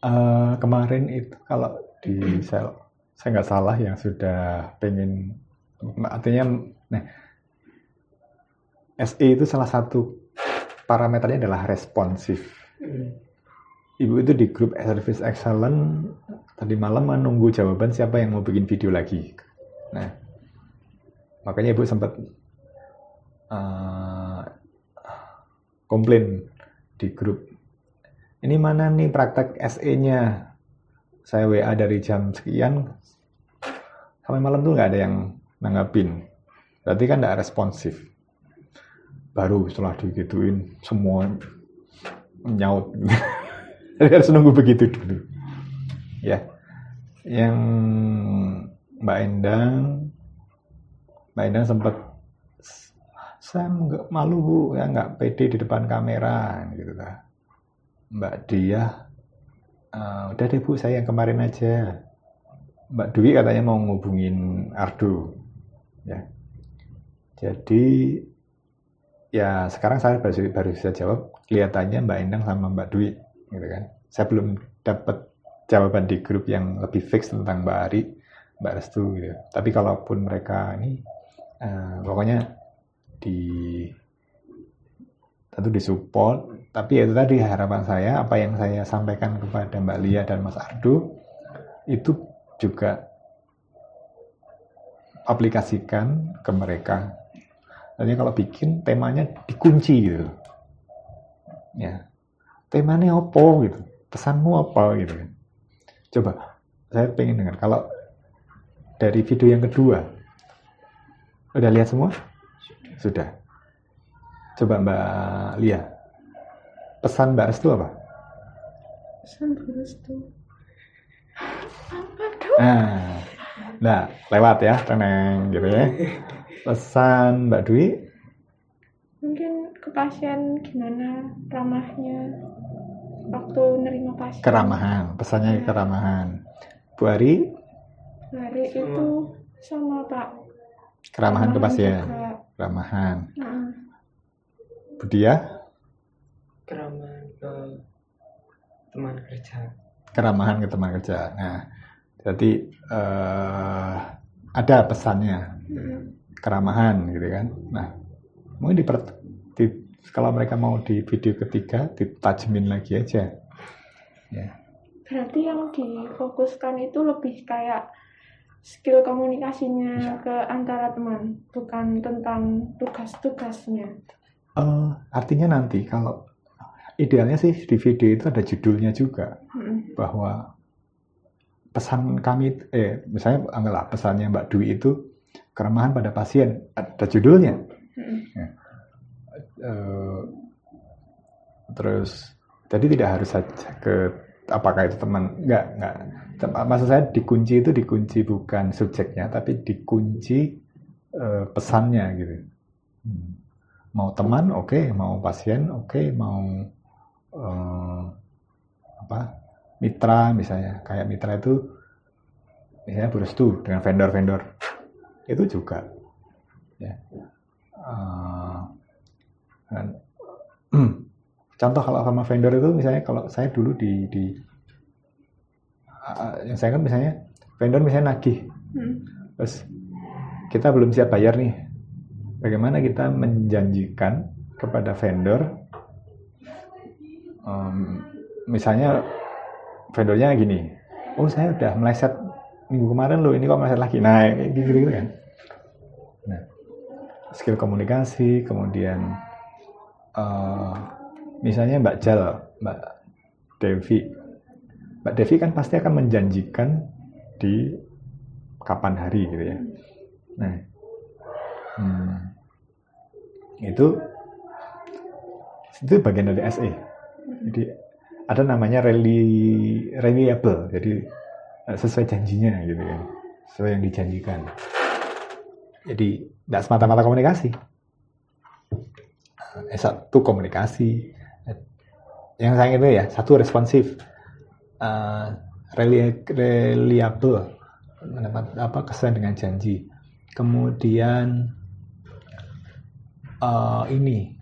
Eh, kemarin itu kalau di sel, saya nggak salah yang sudah pengen, artinya, nah, SE itu salah satu parameternya adalah responsif. Ibu itu di grup Service Excellent tadi malam menunggu jawaban siapa yang mau bikin video lagi. Nah, makanya ibu sempat eh, komplain di grup. Ini mana nih praktek SE-nya? Saya WA dari jam sekian sampai malam tuh nggak ada yang nanggapin. Berarti kan nggak responsif. Baru setelah digituin semua nyaut. Jadi harus nunggu begitu dulu. Ya, yang Mbak Endang, Mbak Endang sempat saya nggak malu bu, ya nggak pede di depan kamera gitu lah. Mbak Dia, "Eh, udah deh bu, saya yang kemarin aja. Mbak Dwi katanya mau ngubungin Ardo, ya. Jadi ya sekarang saya baru, baru bisa jawab kelihatannya Mbak Endang sama Mbak Dwi, gitu kan. Saya belum dapat jawaban di grup yang lebih fix tentang Mbak Ari, Mbak Restu gitu. Tapi kalaupun mereka ini, eh, pokoknya di tentu disupport. Tapi itu tadi harapan saya apa yang saya sampaikan kepada Mbak Lia dan Mas Ardo itu juga aplikasikan ke mereka. Artinya kalau bikin temanya dikunci gitu. Ya. Temanya apa gitu? Pesanmu apa gitu kan? Coba saya pengen dengar. Kalau dari video yang kedua. Udah lihat semua? Sudah. Coba Mbak Lia. Pesan Mbak Restu apa? Pesan restu. Apa dong? nah nah lewat ya tenang gitu ya. Pesan Mbak Dwi? Mungkin ke pasien gimana ramahnya waktu nerima pasien. Keramahan, pesannya keramahan. Bu Ari, Hari itu sama Pak. keramahan ke pasien, juga. keramahan. Nah, Bu Dia, keramaan ke teman kerja keramahan ke teman kerja. Nah, jadi eh, ada pesannya mm, keramahan gitu kan. Nah, mungkin di, di- kalau mereka mau di video ketiga ditajemin lagi aja. Ya. berarti yang difokuskan itu lebih kayak skill komunikasinya ke antara teman, bukan tentang tugas-tugasnya. Eh, artinya nanti kalau idealnya sih di video itu ada judulnya juga Mm, bahwa pesan kami eh misalnya anggaplah pesannya Mbak Dwi itu keramahan pada pasien ada judulnya. Mm, Eh, terus jadi tidak harus saja ke apakah itu teman? Enggak Tem- maksud saya dikunci itu dikunci bukan subjeknya tapi dikunci eh, pesannya gitu. Hmm. mau teman oke. Mau pasien oke. Mau eh, apa mitra misalnya. Kayak mitra itu misalnya berestu dengan vendor-vendor. Itu juga. Ya. Dan, contoh kalau sama vendor itu misalnya kalau saya dulu di di uh, yang saya kan misalnya vendor misalnya nagih. Mm. terus kita belum siap bayar nih. Bagaimana kita menjanjikan kepada vendor em, misalnya vendornya gini oh saya udah meleset minggu kemarin loh ini kok meleset lagi. Nah kayak gitu gitu kan. Nah skill komunikasi kemudian eh, misalnya Mbak Jal Mbak Devi. Mbak Devi kan pasti akan menjanjikan di kapan hari gitu ya. Nah hmm, itu itu bagian dari SE jadi ada namanya reli reliable. Jadi eh, sesuai janjinya gitu kan sesuai yang dijanjikan. Jadi tidak semata-mata komunikasi. Eh, satu komunikasi yang saya itu ya satu responsif Eh, reli- reliable mendapat apa kesesuaian dengan janji. Kemudian eh, ini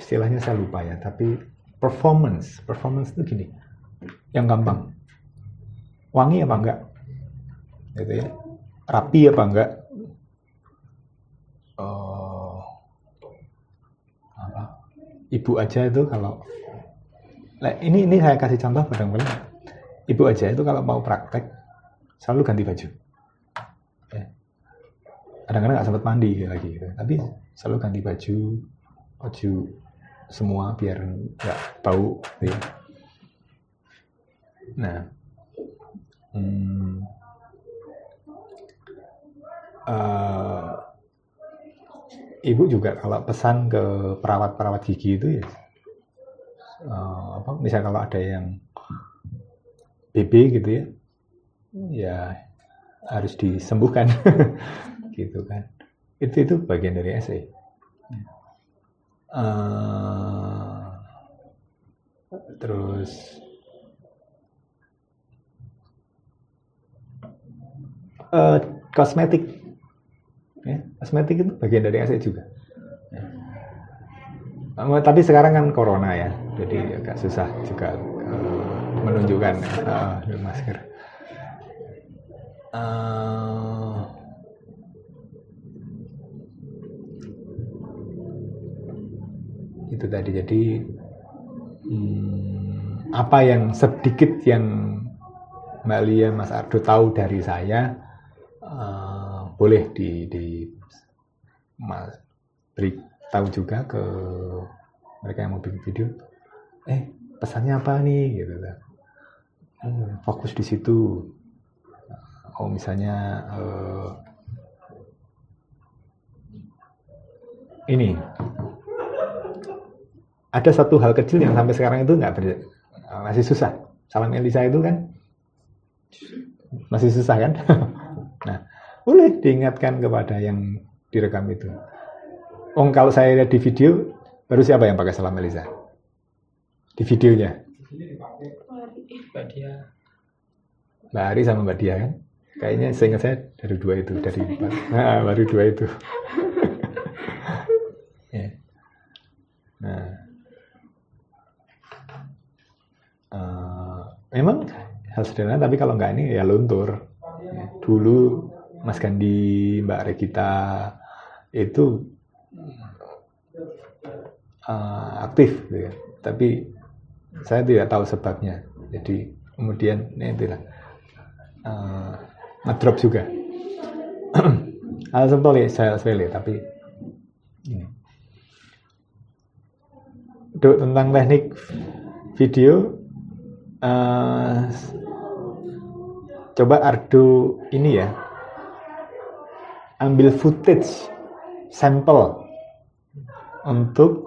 istilahnya saya lupa ya tapi performance performance itu gini yang gampang. Wangi apa enggak? Gitu ya. Rapi apa enggak? Apa? Ibu aja itu kalau Nah, ini ini saya kasih contoh bareng-bareng ibu aja itu kalau mau praktek selalu ganti baju Ya. kadang-kadang nggak sempat mandi lagi gitu. tapi selalu ganti baju baju semua biar nggak bau gitu ya. nah hmm, eh, ibu juga kalau pesan ke perawat-perawat gigi itu ya eh, apa misalnya kalau ada yang BB gitu ya ya harus disembuhkan gitu kan. Itu itu bagian dari SE Eh, terus eh, kosmetik. Ya kosmetik itu bagian dari SE juga. Eh, tapi sekarang kan corona ya jadi agak susah juga eh, menunjukkan eh, masker. Eh, itu tadi jadi hmm, apa yang sedikit yang Mbak Lia Mas Ardo tahu dari saya eh, boleh di, di Mas beritahu juga ke mereka yang mau bikin video eh pesannya apa nih? Gitu kan. Hmm, fokus di situ. Oh misalnya eh, ini. Ada satu hal kecil yang sampai sekarang itu nggak ber- masih susah. Salam Elisa itu kan? Masih susah kan? Nah boleh diingatkan kepada yang direkam itu Oh, kalau saya lihat di video, baru siapa yang pakai salam Elisa? Di videonya, Mbak dia Mbak Ari sama Mbak Dia kan? Kayaknya seingat saya dari dua itu, dari empat. Nah, baru dua itu. Ya. Nah, Eh, memang hal sederhana, tapi kalau nggak ini ya luntur. Ya, Dulu Mas Gandhi, Mbak Regita itu eh, aktif, gitu ya. tapi saya tidak tahu sebabnya. Jadi kemudian ini itulah eh, ngedrop juga. Hal sepele, saya sepele, tapi ini. Duk, tentang teknik video, eh, coba Ardo ini ya, ambil footage sampel untuk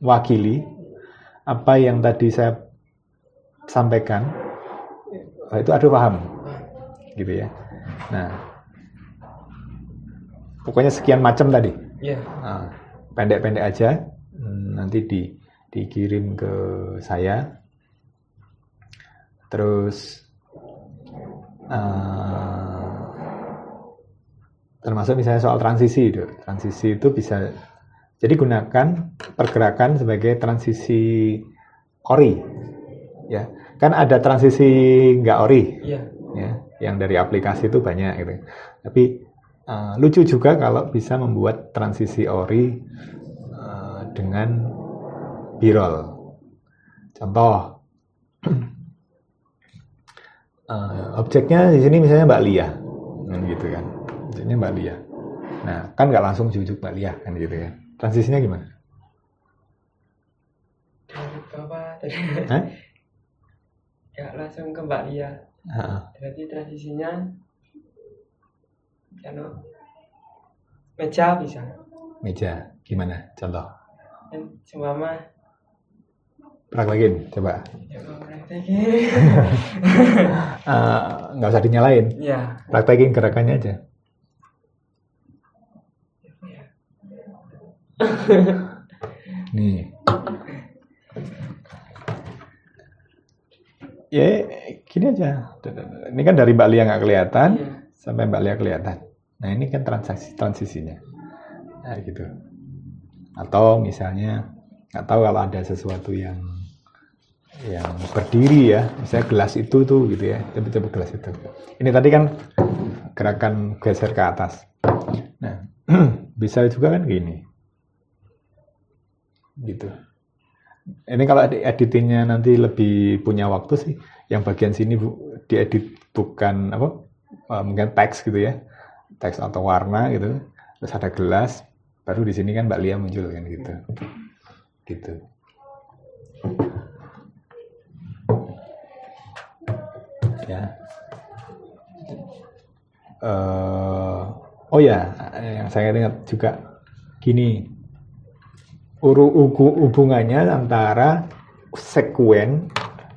mewakili apa yang tadi saya sampaikan itu Ardo paham gitu ya. Nah pokoknya sekian macam tadi. Ya Nah, pendek-pendek aja. Nanti di dikirim ke saya. Terus eh, termasuk misalnya soal transisi itu transisi itu bisa jadi gunakan pergerakan sebagai transisi ori ya. Kan ada transisi nggak ori ya ya. Yang dari aplikasi itu banyak gitu. Tapi eh, lucu juga kalau bisa membuat transisi ori eh, dengan birol. Contoh eh, objeknya di sini misalnya Mbak Lia gitu kan objeknya Mbak Lia. Nah kan nggak langsung jujuk Mbak Lia kan gitu ya. Transisinya gimana? Hah? ya langsung ke Mbak Lia. Berarti transisinya anu meja bisa. Meja gimana? Contoh. Kan seumpama praktekin coba. Ya kalau praktekin. Eh, nggak usah dinyalain. Ya praktekin gerakannya aja nih. Ya gini aja. Ini kan dari Mbak Lia nggak kelihatan Iya. sampai Mbak Lia kelihatan. Nah ini kan transaksi transisinya. Nah gitu. Atau misalnya nggak tahu kalau ada sesuatu yang yang berdiri ya. Misalnya gelas itu tuh gitu ya. Coba coba gelas itu. Ini tadi kan gerakan geser ke atas. Nah bisa juga kan gini gitu. Ini kalau di editingnya nanti lebih punya waktu sih. Yang bagian sini diedit bukan apa eh, mungkin teks gitu ya. Teks atau warna gitu. Terus ada gelas baru di sini kan Mbak Lia muncul kan gitu. Gitu. Ya. Eh, oh ya yang saya ingat juga gini hubungannya antara sekuen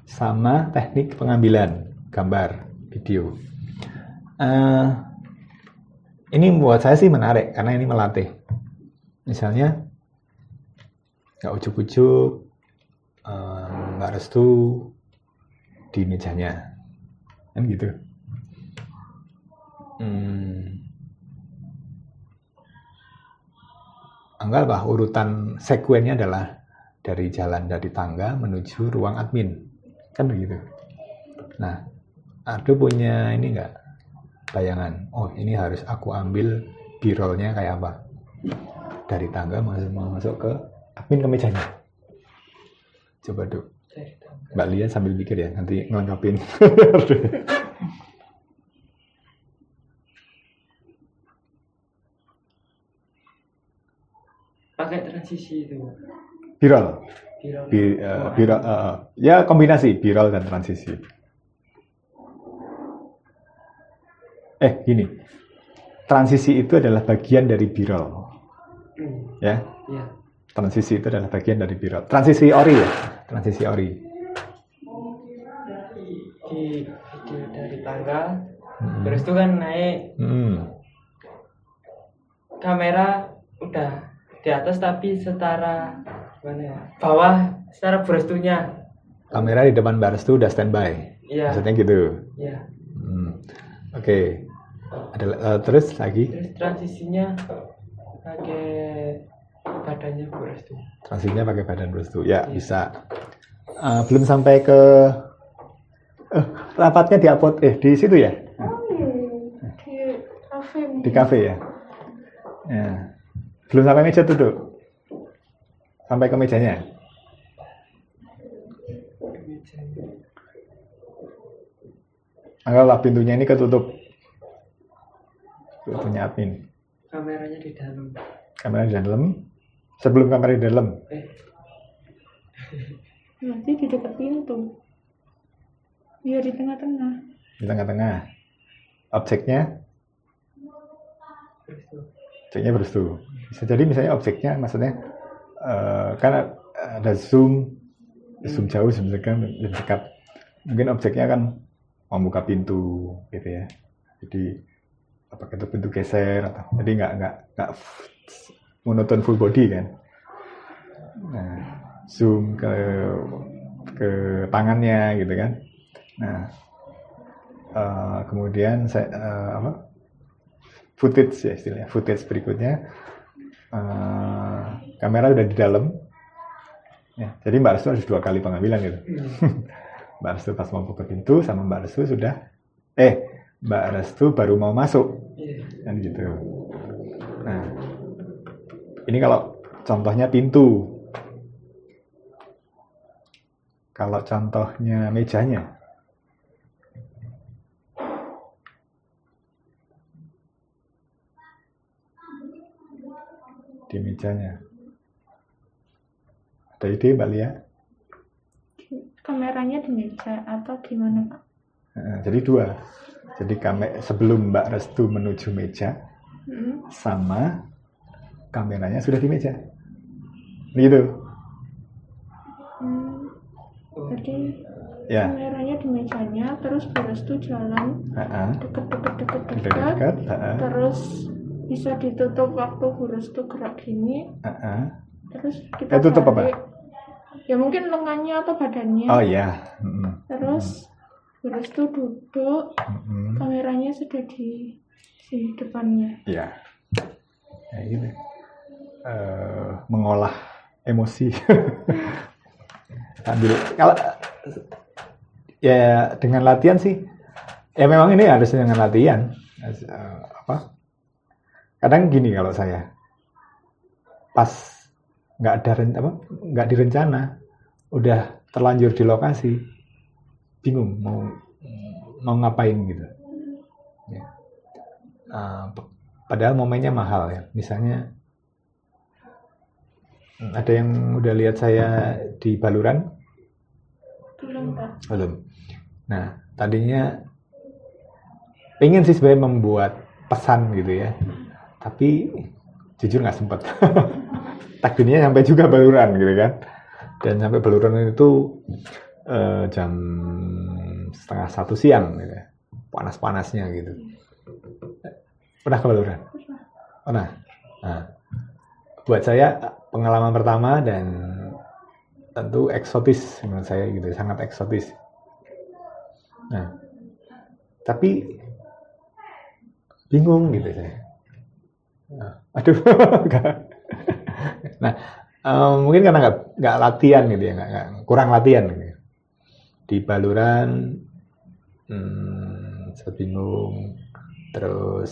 sama teknik pengambilan gambar video. Eh, ini buat saya sih menarik karena ini melatih. Misalnya nggak ujuk-ujuk eh, nggak restu di mejanya. Kan gitu. Hmm. Anggaplah urutan sekuennya adalah dari jalan dari tangga menuju ruang admin. Kan begitu? Nah ada punya ini enggak bayangan oh ini harus aku ambil birolnya kayak apa? Dari tangga masuk masuk ke admin ke mejanya coba tangga. Mbak Lia sambil mikir ya nanti ngelengkapin pakai transisi itu. Birol Birol. Bi- eh, eh. ya kombinasi birol dan transisi. Eh gini. Transisi itu adalah bagian dari birol Hmm, ya? Ya. Transisi itu adalah bagian dari birol transisi ori ya? Transisi ori. Di video dari tangga. Hmm. terus itu kan naik. Hmm. kamera udah di atas tapi setara gimana ya bawah setara brestunya Kamera di depan Mbak Restu udah standby. iya Maksudnya gitu. iya Hmm. Oke. Ada eh, terus lagi terus transisinya pakai badannya Bu Restu transisinya pakai badan Restu. Ya, bisa. Eh, belum sampai ke eh, rapatnya di upload eh di situ ya? Oh, di kafe. Di kafe ya? Ya. Belum sampai meja duduk. Sampai ke mejanya. Anggaplah pintunya ini ketutup. Pintunya admin. kameranya di dalam Kamera di dalam. Sebelum kamera di dalam. eh Nanti di dekat pintu. Iya di tengah-tengah. Di tengah-tengah. Objeknya, objeknya berestu. Bisa jadi misalnya objeknya maksudnya eh, kan ada zoom, zoom jauh, dekat, zoom dekat. Mungkin objeknya kan membuka pintu gitu ya. Jadi apakah itu pintu geser atau jadi nggak nggak nggak monoton full body kan. Nah, zoom ke ke tangannya gitu kan. Nah, eh, kemudian saya eh, apa footage ya istilahnya footage berikutnya eh, kamera udah di dalam. Ya jadi Mbak Restu harus dua kali pengambilan gitu. Mbak Restu pas mau buka pintu sama Mbak Restu sudah eh Mbak Restu baru mau masuk. Iya. Kan gitu. Nah ini kalau contohnya pintu. Kalau contohnya mejanya di mejanya ada ide Mbak Lia Kameranya di meja atau gimana Pak? Nah, jadi dua jadi kame sebelum Mbak Restu menuju meja Hmm. sama kameranya sudah di meja. Gitu. Hmm. Jadi Ya. kameranya di mejanya, terus beres tuh jalan Dekat-dekat, heeh. terus bisa ditutup waktu Burus tuh gerak gini, Heeh. terus kita Eh, tutup apa? balik. Ya mungkin lengannya atau badannya. Oh iya. Heeh. Terus Burus tuh duduk, Heeh. kameranya sudah di di depannya. Iya. Ya gitu. Eh, mengolah emosi. Sambil kalau ya dengan latihan sih ya memang ini harus dengan latihan Eh, apa kadang gini kalau saya. Pas nggak ada apa nggak direncana udah terlanjur di lokasi bingung mau mau ngapain gitu. Ya. P- padahal momennya mahal ya. Misalnya hmm, ada yang udah lihat saya di Baluran? Belum Pak. belum. Nah tadinya pengen sih sebenarnya membuat pesan gitu ya tapi jujur nggak sempet. Takdirnya sampai juga baluran gitu kan. Dan sampai baluran itu eh, jam setengah satu siang gitu ya. panas-panasnya gitu. Pernah ke baluran? Pernah. Nah, buat saya pengalaman pertama dan tentu eksotis menurut saya gitu sangat eksotis. Nah tapi bingung gitu saya aduh nggak. nah eh, mungkin karena nggak nggak latihan gitu ya nggak nggak- kurang latihan gitu. di baluran hmm, saya bingung terus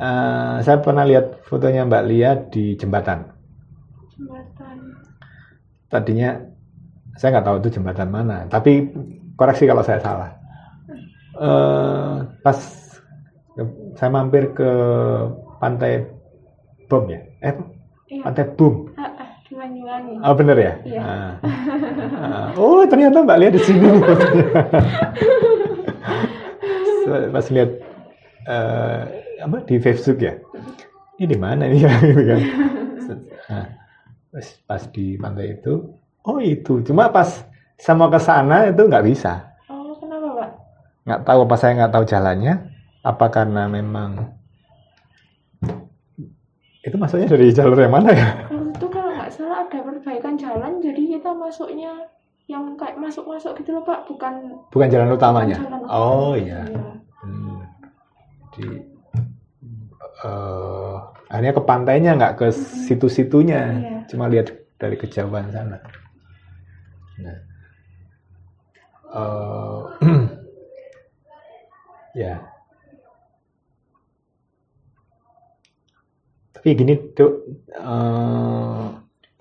eh, saya pernah lihat fotonya Mbak Lia di jembatan Jembatan. tadinya saya nggak tahu itu jembatan mana tapi koreksi kalau saya salah Eh, pas saya mampir ke pantai bom ya eh Iya. pantai bom Ah, ah, di Banyuwangi. oh bener ya Iya. Ah. Ah. oh ternyata mbak lihat di sini pas lihat eh, apa di Facebook ya ini di mana nih ya gitu kan nah, pas di pantai itu oh itu cuma pas saya mau ke sana itu nggak bisa Oh, kenapa Pak? nggak tahu apa saya nggak tahu jalannya apa karena memang Itu maksudnya dari jalur yang mana ya? Itu kalau nggak salah ada perbaikan jalan, jadi kita masuknya yang kayak masuk-masuk gitu loh Pak, bukan Bukan jalan utamanya. jalan utama. Oh iya. Iya. Hmm. Di eh akhirnya ke pantainya nggak ke situ-situnya, Iya. cuma lihat dari kejauhan sana. Nah, eh, ya. Tapi gini tuh, eh,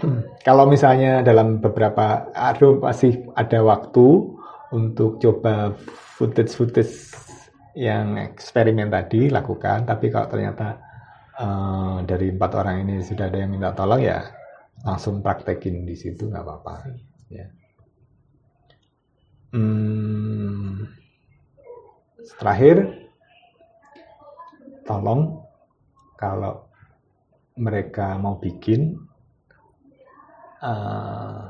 kalau misalnya dalam beberapa, aduh masih ada waktu untuk coba footage-footage yang eksperimen tadi lakukan, tapi kalau ternyata eh, dari empat orang ini sudah ada yang minta tolong ya langsung praktekin di situ nggak apa-apa. Ya. Hmm, terakhir, tolong kalau mereka mau bikin eh,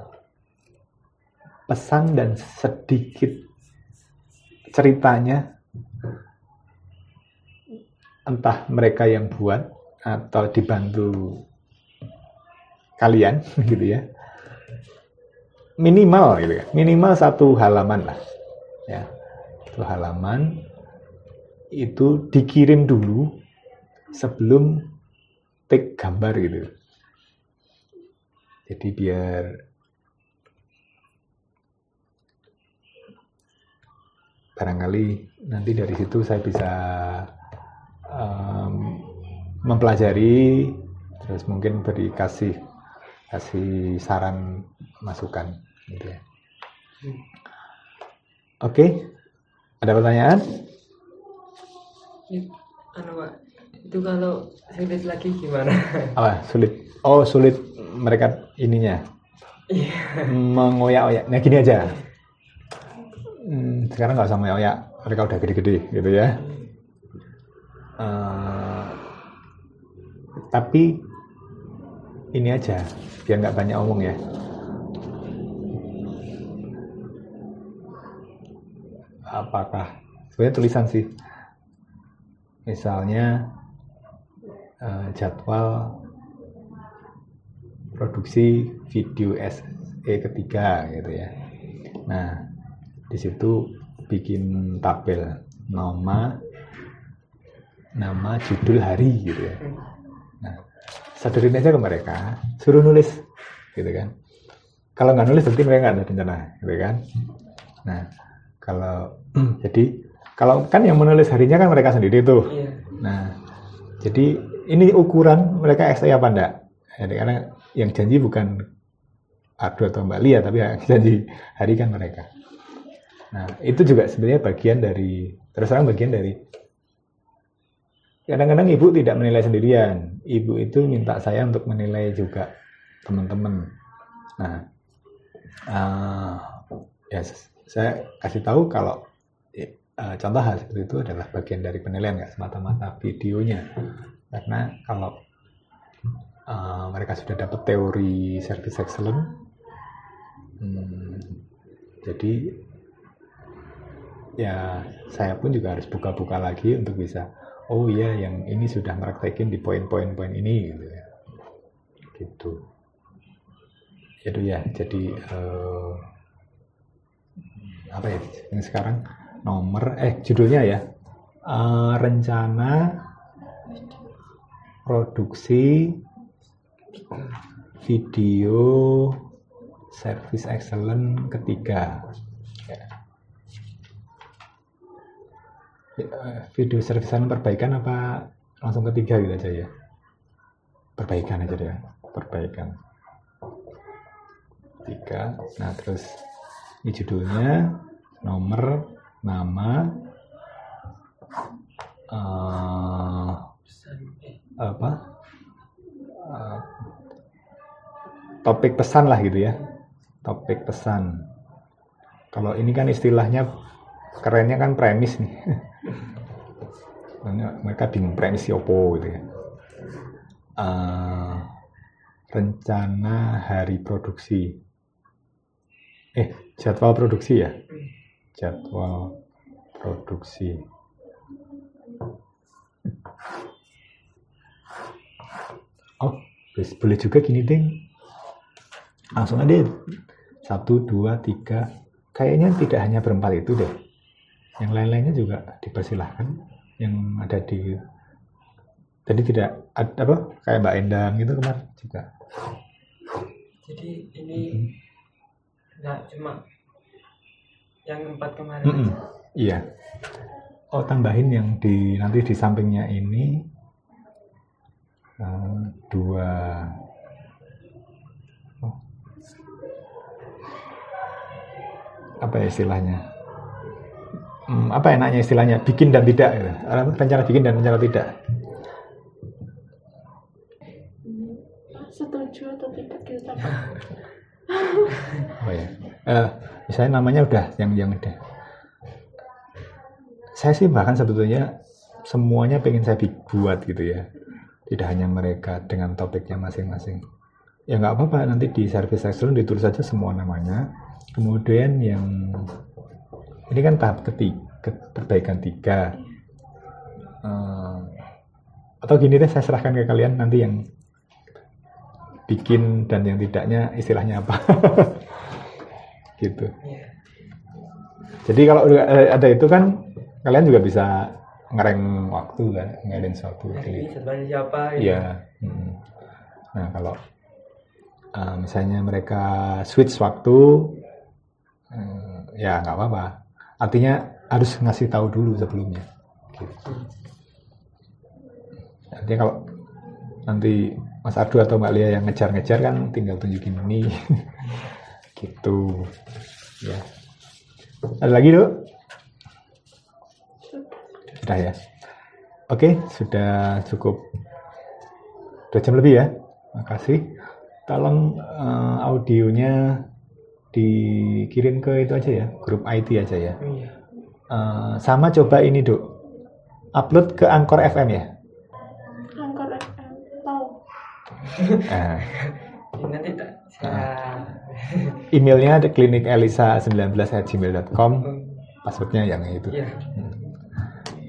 pesan dan sedikit ceritanya entah mereka yang buat atau dibantu kalian gitu ya. Minimal gitu ya. Minimal satu halaman lah ya. Satu halaman itu dikirim dulu sebelum take gambar gitu jadi biar barangkali nanti dari situ saya bisa em, mempelajari terus mungkin beri kasih kasih saran masukan gitu ya. Oke, ada pertanyaan? Anu pak itu kalau sulit lagi gimana Apa sulit? Oh sulit mereka ininya iya mengoyak-oyak. Nah gini aja. Hmm, sekarang nggak usah mengoyak, mereka udah gede-gede gitu ya. Eh, tapi ini aja, biar nggak banyak omong ya. Apakah sebenarnya tulisan sih? Misalnya eh, jadwal produksi video SE ketiga gitu ya. Nah, di situ bikin tabel nama, nama, judul, hari gitu ya. Nah, sadarin aja ke mereka, suruh nulis gitu kan. Kalau nggak nulis berarti mereka nggak ada rencana gitu kan. Nah, kalau jadi kalau kan yang menulis harinya kan mereka sendiri tuh. iya Nah, jadi ini ukuran mereka SE apa enggak? Jadi karena yang janji bukan Ardo atau Mbak Lia, tapi yang janji hari kan mereka. Nah, itu juga sebenarnya bagian dari, terus terang bagian dari, kadang-kadang ibu tidak menilai sendirian. Ibu itu minta saya untuk menilai juga teman-teman. Nah, eh, ya saya kasih tahu kalau eh, contoh hal seperti itu adalah bagian dari penilaian nggak semata-mata videonya karena kalau eh, mereka sudah dapat teori service excellence hmm, jadi ya saya pun juga harus buka-buka lagi untuk bisa oh iya yang ini sudah meraktekin di poin-poin-poin ini gitu ya. Gitu. Itu ya jadi eh, apa ya yang sekarang nomor eh judulnya ya Eh, rencana produksi video service excellent ketiga Ya. Video service excellent perbaikan apa langsung ketiga gitu aja ya perbaikan aja deh perbaikan tiga nah terus ini judulnya nomor nama eh, apa eh, topik pesan lah gitu ya. Topik pesan. Kalau ini kan istilahnya kerennya kan premis nih. Mereka bingung premis opo gitu ya. Eh, rencana hari produksi. Eh jadwal produksi ya? Jadwal produksi Terus boleh juga gini deh langsung aja. Satu dua tiga. Kayaknya tidak hanya berempat itu deh. Yang lain-lainnya juga dipersilahkan. Yang ada di jadi tidak ada apa? Kayak Mbak Endang gitu kemarin juga. Jadi ini nggak cuma yang empat kemarin Mm-mm. aja. iya. Oh tambahin yang di nanti di sampingnya ini dua oh. apa ya istilahnya Hmm, apa enaknya istilahnya bikin dan tidak gitu. rencana bikin dan rencana tidak Setuju atau tidak kita Oh ya. Eh, misalnya namanya udah yang yang udah. Saya sih bahkan sebetulnya semuanya pengen saya buat gitu ya. Tidak hanya mereka dengan topiknya masing-masing. Ya nggak apa-apa nanti di service excellence ditulis saja semua namanya. Kemudian yang ini kan tahap ketiga perbaikan tiga. Eh, atau gini deh saya serahkan ke kalian nanti yang bikin dan yang tidaknya istilahnya apa gitu Iya. jadi kalau ada itu kan kalian juga bisa ngereng waktu kan ngerin suatu jadwalnya siapa? gitu. iya mm. nah kalau uh, misalnya mereka switch waktu eh, ya nggak apa-apa artinya harus ngasih tahu dulu sebelumnya gitu. Artinya kalau nanti Mas Ardu atau Mbak Lia yang ngejar-ngejar kan tinggal tunjukin ini gitu ya ada lagi dok sudah ya. Oke sudah cukup dua jam lebih ya. Makasih. Tolong eh, audionya dikirim ke itu aja ya grup IT aja ya. Iya. Eh, sama coba ini dok upload ke Angkor FM ya? Angkor FM tahu Nah, nanti tak emailnya ada klinikelisa19@gmail.com passwordnya yang itu. Iya.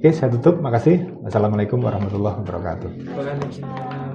Oke saya tutup. Makasih. Wassalamualaikum warahmatullahi wabarakatuh. Terima kasih.